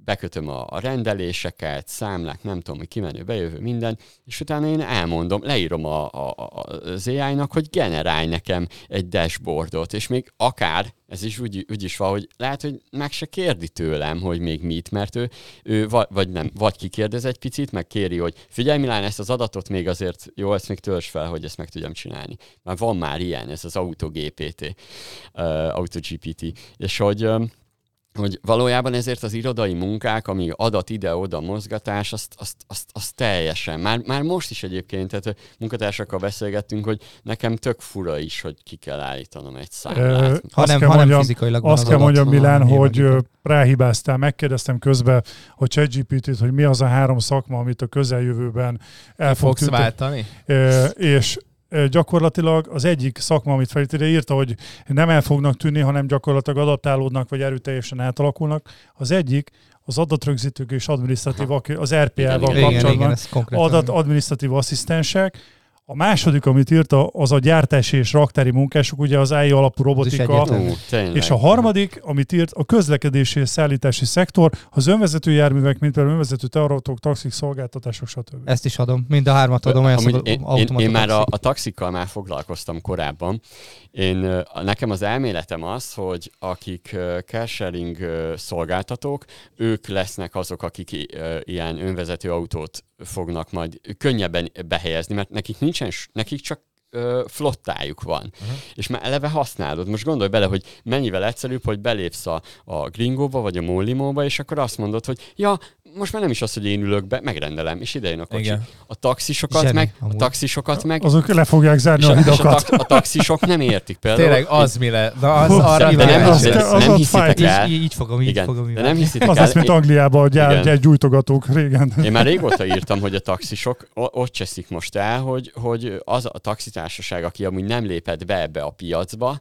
bekötöm a, rendeléseket, számlák, nem tudom, hogy kimenő, bejövő, minden, és utána én elmondom, leírom a, a, az AI-nak, hogy generálj nekem egy dashboardot, és még akár, ez is úgy, úgy is van, hogy lehet, hogy meg se kérdi tőlem, hogy még mit, mert ő, ő vagy, vagy nem, vagy kikérdez egy picit, meg kéri, hogy figyelj Milán, ezt az adatot még azért, jó, ezt még törzs fel, hogy ezt meg tudjam csinálni. Már van már ilyen, ez az AutoGPT, uh, AutoGPT, és hogy um, hogy valójában ezért az irodai munkák, ami adat ide-oda mozgatás, azt, azt, azt, azt teljesen. Már, már most is egyébként, tehát munkatársakkal beszélgettünk, hogy nekem tök fura is, hogy ki kell állítanom egy számlát. Ö, Ha azt nem, kell ha nem mondjam, fizikailag van Azt az kell adat, mondjam, Milán, hogy ö, ráhibáztál, megkérdeztem közben, hogy ChatGPT-t, hogy mi az a három szakma, amit a közeljövőben el fog fogsz tűnni. váltani? Ö, és gyakorlatilag az egyik szakma, amit felírt, ide írta, hogy nem el fognak tűnni, hanem gyakorlatilag adaptálódnak, vagy erőteljesen átalakulnak. Az egyik az adatrögzítők és adminisztratív, az igen, Igen, kapcsolatban adat adminisztratív asszisztensek. A második, amit írta, az a gyártási és raktári munkások, ugye az AI alapú robotika. És a harmadik, amit írt, a közlekedési és szállítási szektor, az önvezető járművek, mint például önvezető teherautók, taxik, szolgáltatások, stb. Ezt is adom. Mind a hármat adom. Olyan Amúgy én, én, én már a, taxi. a taxikkal már foglalkoztam korábban. Én, nekem az elméletem az, hogy akik carsharing szolgáltatók, ők lesznek azok, akik ilyen önvezető autót fognak majd könnyebben behelyezni, mert nekik nincsen, nekik csak ö, flottájuk van, uh-huh. és már eleve használod. Most gondolj bele, hogy mennyivel egyszerűbb, hogy belépsz a, a Gringóba vagy a Mollimóba, és akkor azt mondod, hogy ja, most már nem is az, hogy én ülök be, megrendelem, és idejön a kocsi. Igen. A taxisokat Zseni, meg, a amúgy. taxisokat meg, Azok le fogják zárni a a, a, hidakat. tax, a taxisok nem értik például. Tényleg, az mi le? De az arra de nem, az- de az nem hiszitek el. Így, így fogom, így Igen, fogom. de nem hiszitek Az el. lesz, mint Angliában a gyár, Igen. gyárgyújtogatók régen. én már régóta írtam, hogy a taxisok ott cseszik most el, hogy, hogy az a taxitársaság, aki amúgy nem lépett be ebbe a piacba,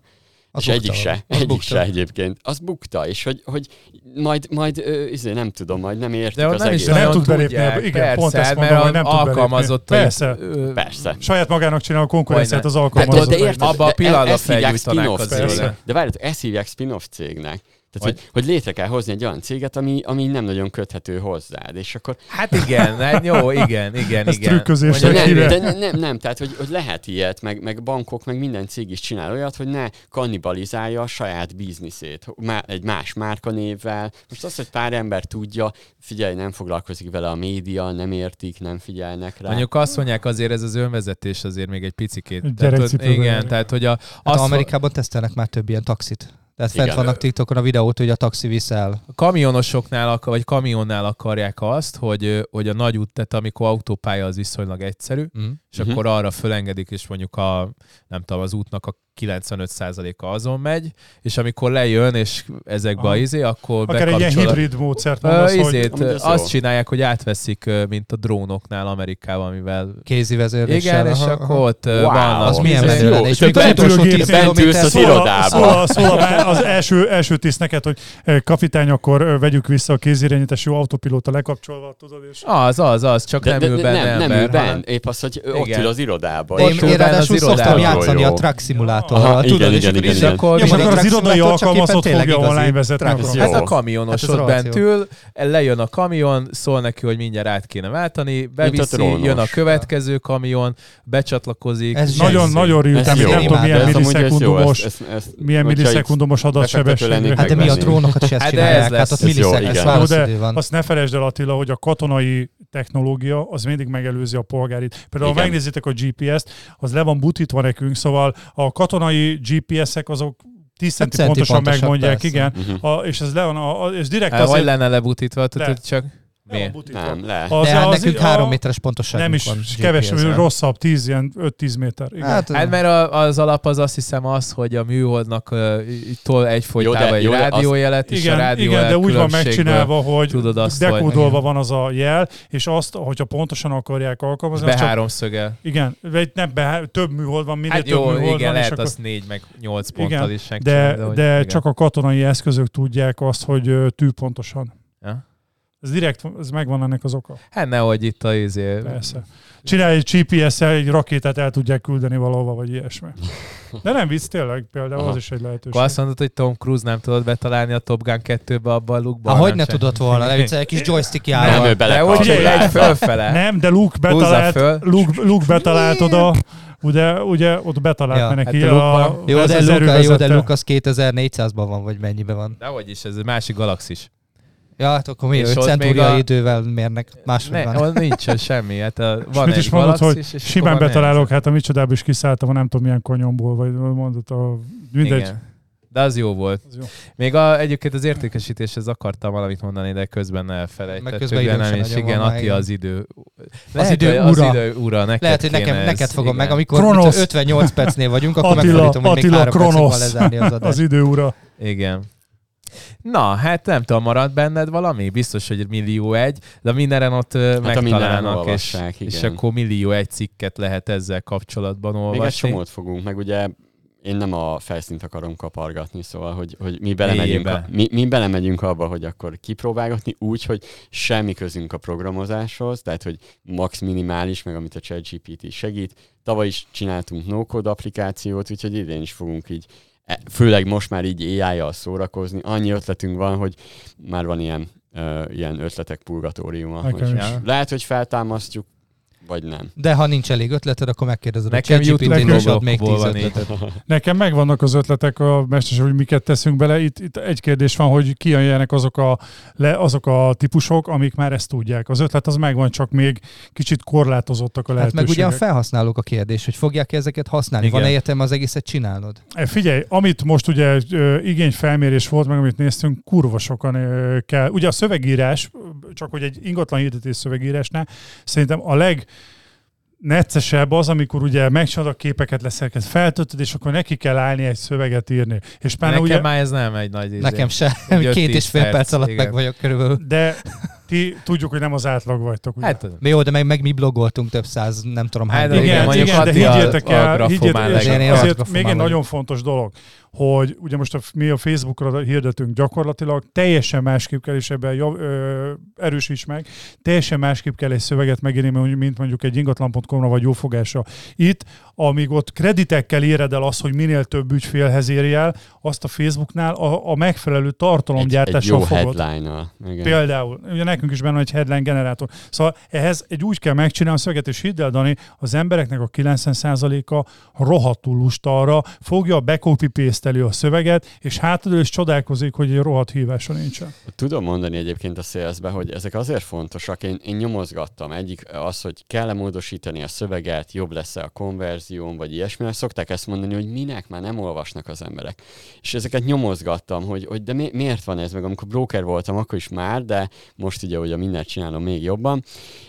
Az és egyik bukta. se, Az egyik bukta. se egyébként. Az bukta, és hogy, hogy majd, majd ö, izé, nem tudom, majd nem értik De az nem is egész. De nem tud belépni tudják. Igen, persze, pont ezt mert mondom, hogy nem tud belépni. alkalmazottai- Persze. ö, Persze. Saját magának csinál a konkurenciát az De, de, alkalmazott. de érted, Abba a de pillanatban ezt hívják spin-off cégnek. De várjátok, ezt hívják spin-off cégnek. Tehát, hogy, hogy létre kell hozni egy olyan céget, ami, ami nem nagyon köthető hozzád, és akkor Hát igen, hát jó, igen, igen, Ez igen. Mondjuk, nem, de nem, nem, tehát hogy, hogy lehet ilyet, meg, meg bankok, meg minden cég is csinál olyat, hogy ne kannibalizálja a saját bizniszét má- egy más márkanévvel. Most az, hogy pár ember tudja, figyelj, nem foglalkozik vele a média, nem értik, nem figyelnek rá. Mondjuk azt mondják, azért ez az önvezetés azért még egy picikét. Tehát, hogy, igen, tehát hogy a, Hát azt, Amerikában tesztelnek már több ilyen taxit. Tehát fent Igen. vannak TikTokon a videót, hogy a taxi visz el. a kamionosoknál, vagy kamionnál akarják azt, hogy, hogy a nagy út, tehát amikor autópálya az viszonylag egyszerű, Mm. és Mhm. akkor arra fölengedik, és mondjuk a, nem tudom, az útnak a 95%-a azon megy, és amikor lejön, és ezekbe Aha. a izé, akkor Akár egy ilyen hibrid módszert mondasz, hogy izét, ez azt csinálják, hogy átveszik, mint a drónoknál Amerikában, amivel Kézi vezérléssel. igen, és aha, akkor ott Wow. vannak. Az milyen menő. És még az bentül utolsó gép- 10 bentülsz kilométer az szól a- irodába. Szól, szól a, má- az első, első tiszt neked, hogy kapitány, akkor vegyük vissza a kézirányítás, jó autopilóta lekapcsolva, tudod, és Az, az, az, csak nem ül benne nem, nem ül benn, hanem- épp az, hogy ott ül az irodában. Én, benne ráadásul az szoktam irodában. játszani a truck szimulátorral. Aha, tudod, igen, és igen, akkor igen, igen. akkor- Ja, akkor az irodai alkalmazott fogja online vezetni. Hát a kamionos Hát ott bent ül, lejön a kamion, szól neki, hogy mindjárt át kéne váltani, beviszi, jön a következő kamion, becsatlakozik. Ez Nagyon, nagyon jó. nem tudom, milyen millisekundumos, milyen millisekundumos adatsebesség. Hát de mi a drónokat is ezt csinálják? Hát ott válaszidő van. Azt ne felejtsd el Attila, hogy a katonai technológia az mindig megelőzi a polgárit. Például, ha megnézitek a GPS-t, az le van butítva nekünk, szóval a katonai GPS-ek azok 10 centi centi pontosan megmondják, persze. igen. Mhm. A, és ez le van, a, a, és direkt Hát, vagy azért lenne lebutítva, tudod, csak miért? Nem, le. Az, De hát az- nekünk a- három méteres pontosságunk Nem is, van kevesebb, rosszabb, 10, ilyen 5-10 méter. Igen. Hát, Hát mert a- az alap az azt hiszem az, hogy a műholdnak uh, tol egyfolytában egy rádiójelet, és a igen, rádiójel igen, de úgy van megcsinálva, hogy tudod azt, dekódolva hogy van az a jel, és azt, hogyha pontosan akarják alkalmazni, beháromszögel. igen, vagy nem be, több műhold van, minél Hát több jó, műhold igen, van, lehet és akkor, az négy meg nyolc ponttal is de, de csak a katonai eszközök tudják azt, hogy tűpontosan. Ja? Ez direkt, ez megvan ennek az oka. Hát nehogy itt a izé... Persze. Csinálj egy GPS-szel, egy rakétát el tudják küldeni valahova, vagy ilyesmi. De nem vicc, tényleg, például Aha. az is egy lehetőség. Akkor azt mondod, hogy Tom Cruise nem tudod betalálni a Top Gun 2-be abba a lukba? Hát hogy ne tudott volna, ne egy kis joystick Nem, járva. ő De bele úgy, egy fölfele. Nem, de Luke betalált. Luke, Luke betalált oda, ugye, ugye ott betalált Ja. neki Hát a a, Jó, de, az Luke, jó, de. Luke az 2400-ban van, vagy mennyiben van. Dehogy is, ez egy másik galaxis. Ja, hát akkor mi? És 5 ott még centúria a- idővel mérnek. Máshogy Ne, van. nincs semmi. Hát a, És van mit egy is mondod, hogy galaxis, és simán betalálok, hát a micsodába is kiszálltam, nem tudom milyen konyomból, vagy mondott a... Mindegy. Igen. De az jó volt. Az jó. Még a, egyébként az értékesítéshez akartam valamit mondani, de közben elfelejtettük. Meg közben nem is. nagyon Igen, Atti az idő. idő hogy ura. Az idő ura. Neked Lehet, hogy nekem, ez, neked fogom igen. meg, amikor Kronosz. mit, 58 percnél vagyunk, akkor Attila, megfordítom, hogy még Attila három percig van Kronosz. lezárni az Az adást. idő ura. Igen. Na, hát nem tudom, maradt benned valami? Biztos, hogy millió egy, de mindenen ott hát megtalálnak, és, és akkor millió egy cikket lehet ezzel kapcsolatban Még egy olvasni. csomót fogunk, meg ugye én nem a felszínt akarom kapargatni, szóval, hogy, hogy mi, belemegyünk a, mi, mi belemegyünk abba, hogy akkor kipróbálgatni úgy, hogy semmi közünk a programozáshoz, tehát, hogy max minimális, meg amit a ChatGPT segít. Tavaly is csináltunk no-code applikációt, úgyhogy idén is fogunk így, főleg most már így AI-jal szórakozni. Annyi ötletünk van, hogy már van ilyen, uh, ilyen ötletek purgatóriuma. Hogy lehet, hogy feltámasztjuk, vagy nem. De ha nincs elég ötleted, akkor megkérdezed Nekem a ad még 10 blogokból van így. ötletet. Nekem megvannak az ötletek a mesterség, hogy miket teszünk bele. Itt, itt egy kérdés van, hogy kijönjenek azok a, le, azok a típusok, amik már ezt tudják. Az ötlet az megvan, csak még kicsit korlátozottak a Hát meg lehetőségek. ugye a felhasználók a kérdés, hogy fogják ezeket használni. Igen. Van-e értelme az egészet csinálnod? E, Figyelj, amit most ugye igényfelmérés volt, meg amit néztünk, kurva sokan kell. Ugye a szövegírás, csak hogy egy ingatlan hirdetés szövegírásnál, szerintem a leg neccesebb az, amikor ugye megcsinálod a képeket leszerked, feltöltöd, és akkor neki kell állni egy szöveget írni. És pláne Nekem ugye, már ez nem egy nagy izé. Nekem se. Egy öt-tíz Két és fél perc, perc, alatt igen. meg vagyok körülbelül. de ti tudjuk, hogy nem az átlag vagytok. Ugye? Hát, Mi jó, de meg, meg mi blogoltunk több száz, nem tudom hány. Hát igen, igen, mondjuk igen, de higgyétek el, higgyétek, és azért még egy nagyon fontos dolog, hogy ugye most a, mi a Facebookra hirdetünk gyakorlatilag, teljesen másképp kell, és ebben jav, ö, erősíts meg, teljesen másképp kell egy szöveget megírni, mint- mondjuk egy ingatlan.com-ra vagy jófogásra. Itt, amíg ott kreditekkel éred el azt, hogy minél több ügyfélhez érj el, azt a Facebooknál a, a megfelelő Egy, egy tartalomgyártással jó fogod. headline-nal. Igen. Például, ugye nekünk is benne egy headline generátor. Szóval ehhez egy úgy kell megcsinálni a szöveget, és hidd el, Dani, az embereknek a 90%-a rohadtul lusta arra, fogja, becopy a szöveget, és hátadől is csodálkozik, hogy egy rohadt hívása nincsen. Tudom mondani egyébként a salesbe, hogy ezek azért fontosak. Én, én nyomozgattam. Egyik az, hogy kell-e módosítani a szöveget, jobb lesz-e a konverzión, vagy ilyesmi. Szokták ezt mondani, hogy minek már nem olvasnak az emberek. És ezeket nyomozgattam, hogy, hogy de mi, miért van ez, meg amikor broker voltam, akkor is már, de most ugye ugye mindent csinálom még jobban.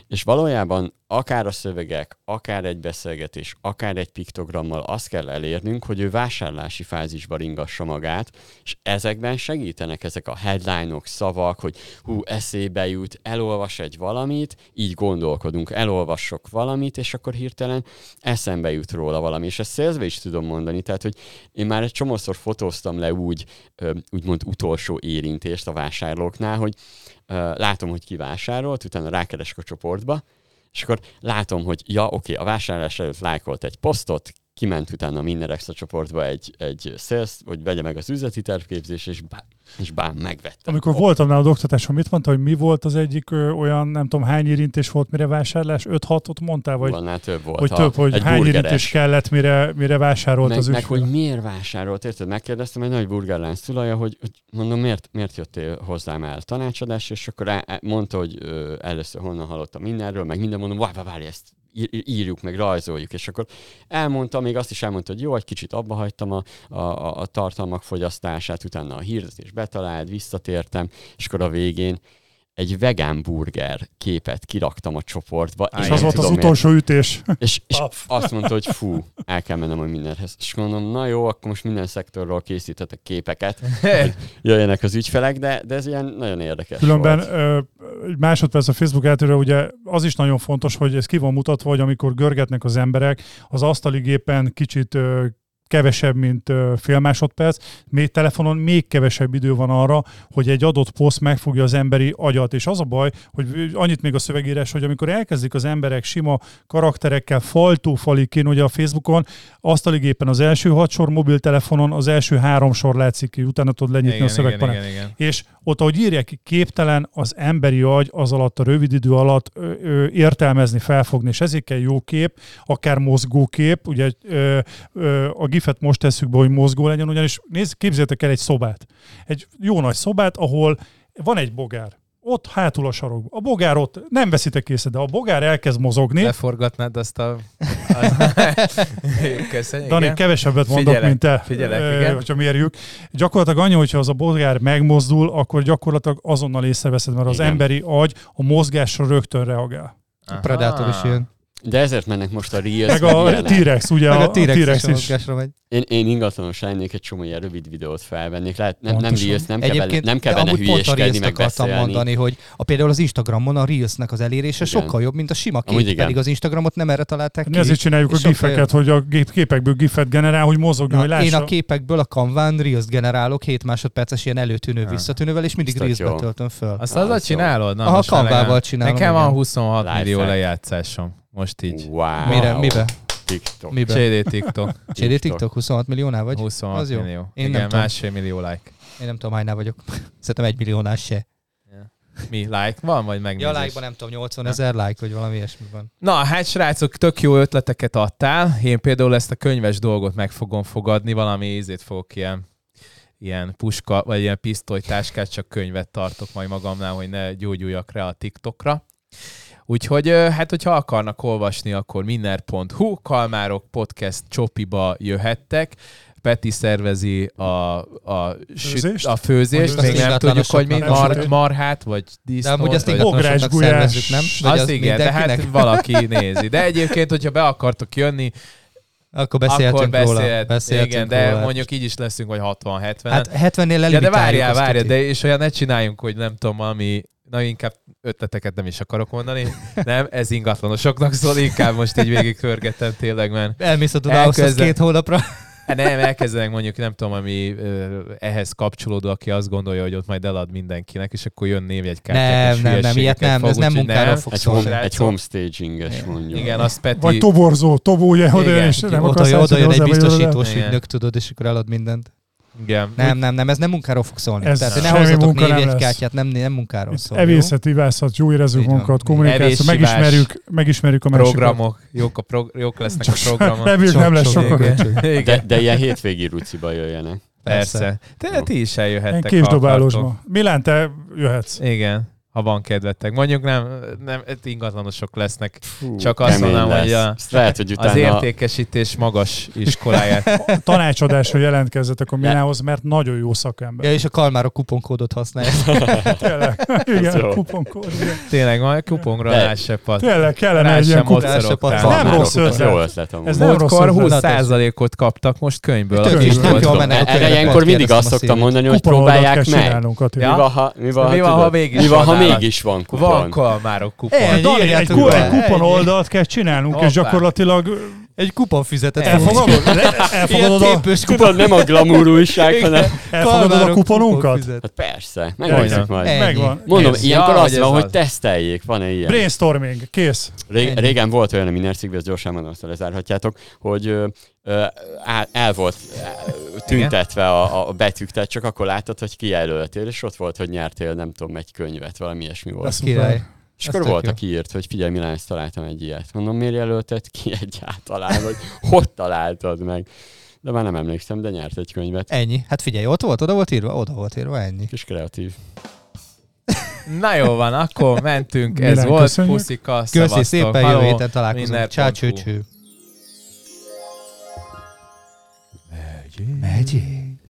És valójában akár a szövegek, akár egy beszélgetés, akár egy piktogrammal azt kell elérnünk, hogy ő vásárlási fázisba ringassa magát, és ezekben segítenek ezek a headline-ok, szavak, hogy hú, eszébe jut, elolvas egy valamit, így gondolkodunk, elolvassok valamit, és akkor hirtelen eszembe jut róla valami, és ezt szélzve is tudom mondani, tehát, hogy én már egy csomószor fotóztam le úgy, úgymond utolsó érintést a vásárlóknál, hogy látom, hogy ki vásárolt, utána rákeresek a csoportba, és akkor látom, hogy ja, oké, a vásárlás előtt lájkolt egy posztot, kiment utána minden extra csoportba egy, egy sales, hogy vegye meg az üzleti tervképzés, és, bá, és bám, megvettem. Amikor voltam nálad oktatáson, mit mondta, hogy mi volt az egyik ö, olyan, nem tudom, hány érintés volt, mire vásárlás? 5-6-ot mondtál, vagy Annál több volt. hogy több, hogy hány burgeres. érintés kellett, mire, mire vásárolt meg, az meg ügyfél? hogy miért vásárolt, érted? Megkérdeztem egy nagy burgerlánc tulaja, hogy, hogy mondom, miért, miért jöttél hozzám el tanácsadás, és akkor á- mondta, hogy ö, először honnan hallottam mindenről, meg minden mondom, várj, várj, ezt írjuk, meg rajzoljuk, és akkor elmondta, még azt is elmondta, hogy jó, egy kicsit abba hagytam a, a, a, tartalmak fogyasztását, utána a hirdetés betalált, visszatértem, és akkor a végén egy vegán burger képet kiraktam a csoportba. Á, És az volt az miért. utolsó ütés. És, és azt mondta, hogy fú, el kell mennem a mindenhez. És mondom, na jó, akkor most minden szektorról készíthetek képeket, hogy jöjjenek az ügyfelek, de, de ez ilyen nagyon érdekes Különben volt. ö, egy másodperc a Facebook eltérő, ugye az is nagyon fontos, hogy ez ki van mutatva, hogy amikor görgetnek az emberek, az asztali gépen kicsit ö, kevesebb, mint fél másodperc, még telefonon még kevesebb idő van arra, hogy egy adott poszt megfogja az emberi agyat. És az a baj, hogy annyit még a szövegírás, hogy amikor elkezdik az emberek sima karakterekkel faltó-falig kéne, ugye a Facebookon, azt alig éppen az első hat sor mobiltelefonon, az első három sor látszik ki, utána tudod lenyitni Igen, a szövegpanel. igen, igen, igen. És ott, ahogy írják, ki, képtelen az emberi agy az alatt, a rövid idő alatt ö, ö, értelmezni, felfogni, és ezért kell jó kép, akár mozgó kép, ugye ö, ö, a gifet most tesszük be, hogy mozgó legyen, ugyanis nézd, képzeljétek el egy szobát. Egy jó nagy szobát, ahol van egy bogár. Ott hátul a sarokban. A bogár ott, nem veszitek észre, de a bogár elkezd mozogni. Leforgatnád azt a... Köszönjük. Dani, igen. kevesebbet mondok, Figyelek, mint te, figyelek, ö, igen. hogyha mérjük. Gyakorlatilag annyi, hogyha az a bolgár megmozdul, akkor gyakorlatilag azonnal észreveszed, mert az Igen. emberi agy a mozgásra rögtön reagál. A Predator is ilyen. De ezért mennek most a Reels. Meg a. T-rex, ugye Meg a, a T-rex, is megy. Én, én ingatlanos lennék, egy csomó ilyen rövid videót felvennék. Lehet, nem, nem Pontosan. Reels, nem kell, benne, Egyébként nem kell benne amúgy pont a hülyéskedni, Reels-t meg akartam beszélni. mondani, hogy a, például az Instagramon a Reelsnek az elérése Igen. sokkal jobb, mint a sima Amúgy kép, igen. pedig az Instagramot nem erre találták ki. ezért csináljuk a gifeket, hogy a képekből gifet generál, hogy mozogjon, hogy lássa. én a képekből a Canván Reels generálok 7 másodperces ilyen előtűnő visszatűnővel, és mindig Reelsbe töltöm föl. Azt azzal csinálod? Na, Aha, Canvával csinálom, Nekem van igen. 26 Lifehack. millió lejátszásom. Most így. Wow. Mire, mibe? TikTok. Mibe? CD TikTok. CD TikTok 26 milliónál vagy? 26 Az jó. millió. Én nem Igen, tudom. másfél millió like. Én nem tudom, hánynál vagyok. Szerintem egy milliónál se. Mi? Like van, vagy megnézés? Ja, like-ban nem tudom, 80 ezer like, vagy valami ilyesmi van. Na, hát srácok, tök jó ötleteket adtál. Én például ezt a könyves dolgot meg fogom fogadni, valami ízét fogok ilyen ilyen puska, vagy ilyen pisztolytáskát, csak könyvet tartok majd magamnál, hogy ne gyógyuljak rá a TikTokra. Úgyhogy, hát, hogyha akarnak olvasni, akkor minner.hu, Kalmárok podcast csopiba jöhettek. Peti szervezi a, a, süt, Főzést? a főzést, még azt nem tudjuk, hogy mi, mar, marhát, vagy De disznót, amúgy azt vagy... szervezzük, nem? Vagy Az, igen, de hát valaki nézi. De egyébként, hogyha be akartok jönni, Akkor akkor beszélhetünk róla. beszélt, Beszélhetünk igen, de róla. mondjuk így is leszünk, vagy 60-70. Hát 70-nél ja, de várjál, azt várjál, de és olyan ne csináljunk, hogy nem tudom, ami, na inkább ötleteket nem is akarok mondani. Nem, ez ingatlanosoknak szól, inkább most így végig körgetem tényleg, mert Elmész a Dunához Elkezdem- két hónapra. Nem, elkezdenek mondjuk, nem tudom, ami ehhez kapcsolódó, aki azt gondolja, hogy ott majd elad mindenkinek, és akkor jön névjegykártyák. Nem, nem, nem, ilyet nem, fog, ez nem munkára fog Egy, home, egy homestaginges mondjuk. Igen, azt Peti... Vagy toborzó, tobó, ugye, oda és nem Oda, akarsz oda jön egy biztosítós ügynök, tudod, és akkor elad mindent. Igen. Nem, nem, nem, ez nem munkáról fog szólni. Ez Tehát, ne semmi hozzatok munka nem névjegykártyát, nem, nem munkáról szól. jó? Evészet, ivászat, jó van. magunkat, kommunikáció, megismerjük, megismerjük a másikat. Programok. Jók, a prog- jók lesznek Csak a programok. reméljük Sok- nem lesz sok sokkal. igen. Igen. De, de ilyen hétvégi ruciba jöjjenek. Persze. De ti is eljöhettek, ha képsdobálósba. akartok. Milán, te jöhetsz. Igen, ha van kedvetek. Mondjuk nem, nem ingatlanosok lesznek. Fú, Csak azt mondanám, lesz. hogy a- lehet, hogy utána... Az értékesítés magas iskoláját. Tanácsadásra jelentkezzetek a Milához, mert nagyon jó szakember. Ja, és a kalmárok kuponkódot használják. Tényleg. Igen, kuponkód. igen. Tényleg, majd kupongra De- rásepad. Tényleg kellene Rá egy ilyen sem kupon. mocorogtál. Ez nem rossz ötlet. Ez jó ötlet amúgy. Ez nem rossz Múltkor ötlet. 20%-ot kaptak most könyvből. Tök is, volt. jól Erre ilyenkor mindig azt szoktam mondani, hogy próbálják meg. Mi van, ha, mi mégis van, kupon? Van kalmárok kupon. Egy, be. egy kupon oldalt kell csinálnunk, és Hoppá. gyakorlatilag Egy kuponfüzetet. elfogadod, le- Ilyen elfogadod, a, tépős Tudod, nem a glamour újság, hanem... elfogadod a kuponunkat? Hát persze, megnézzük majd. Megvan. Mondom, Ez- ilyenkor ja, az hogy van, ez hogy teszteljék, van-e ilyen. Brainstorming, kész. Ré- régen volt olyan a Miner cikkben, ezt gyorsan mondom, azt lezárhatjátok, hogy el, volt tüntetve a, a betűk, tehát csak akkor láttad, hogy kijelöltél, és ott volt, hogy nyertél, nem tudom, egy könyvet, valami ilyesmi volt. Lesz Király. És ez akkor volt, jó. aki írt, hogy figyelj, Milán, ezt találtam egy ilyet. Mondom, miért jelölted ki egyáltalán, vagy hogy találtad meg? De már nem emlékszem, de nyert egy könyvet. Ennyi. Hát figyelj, ott volt, oda volt írva, oda volt írva, ennyi. Kis kreatív. Na jó van, akkor mentünk. Ez Milyen, volt. köszönjük. Puszika, Köszi szevasztok. szépen, jövő héten találkozunk. Csá, cső, cső. Megyél.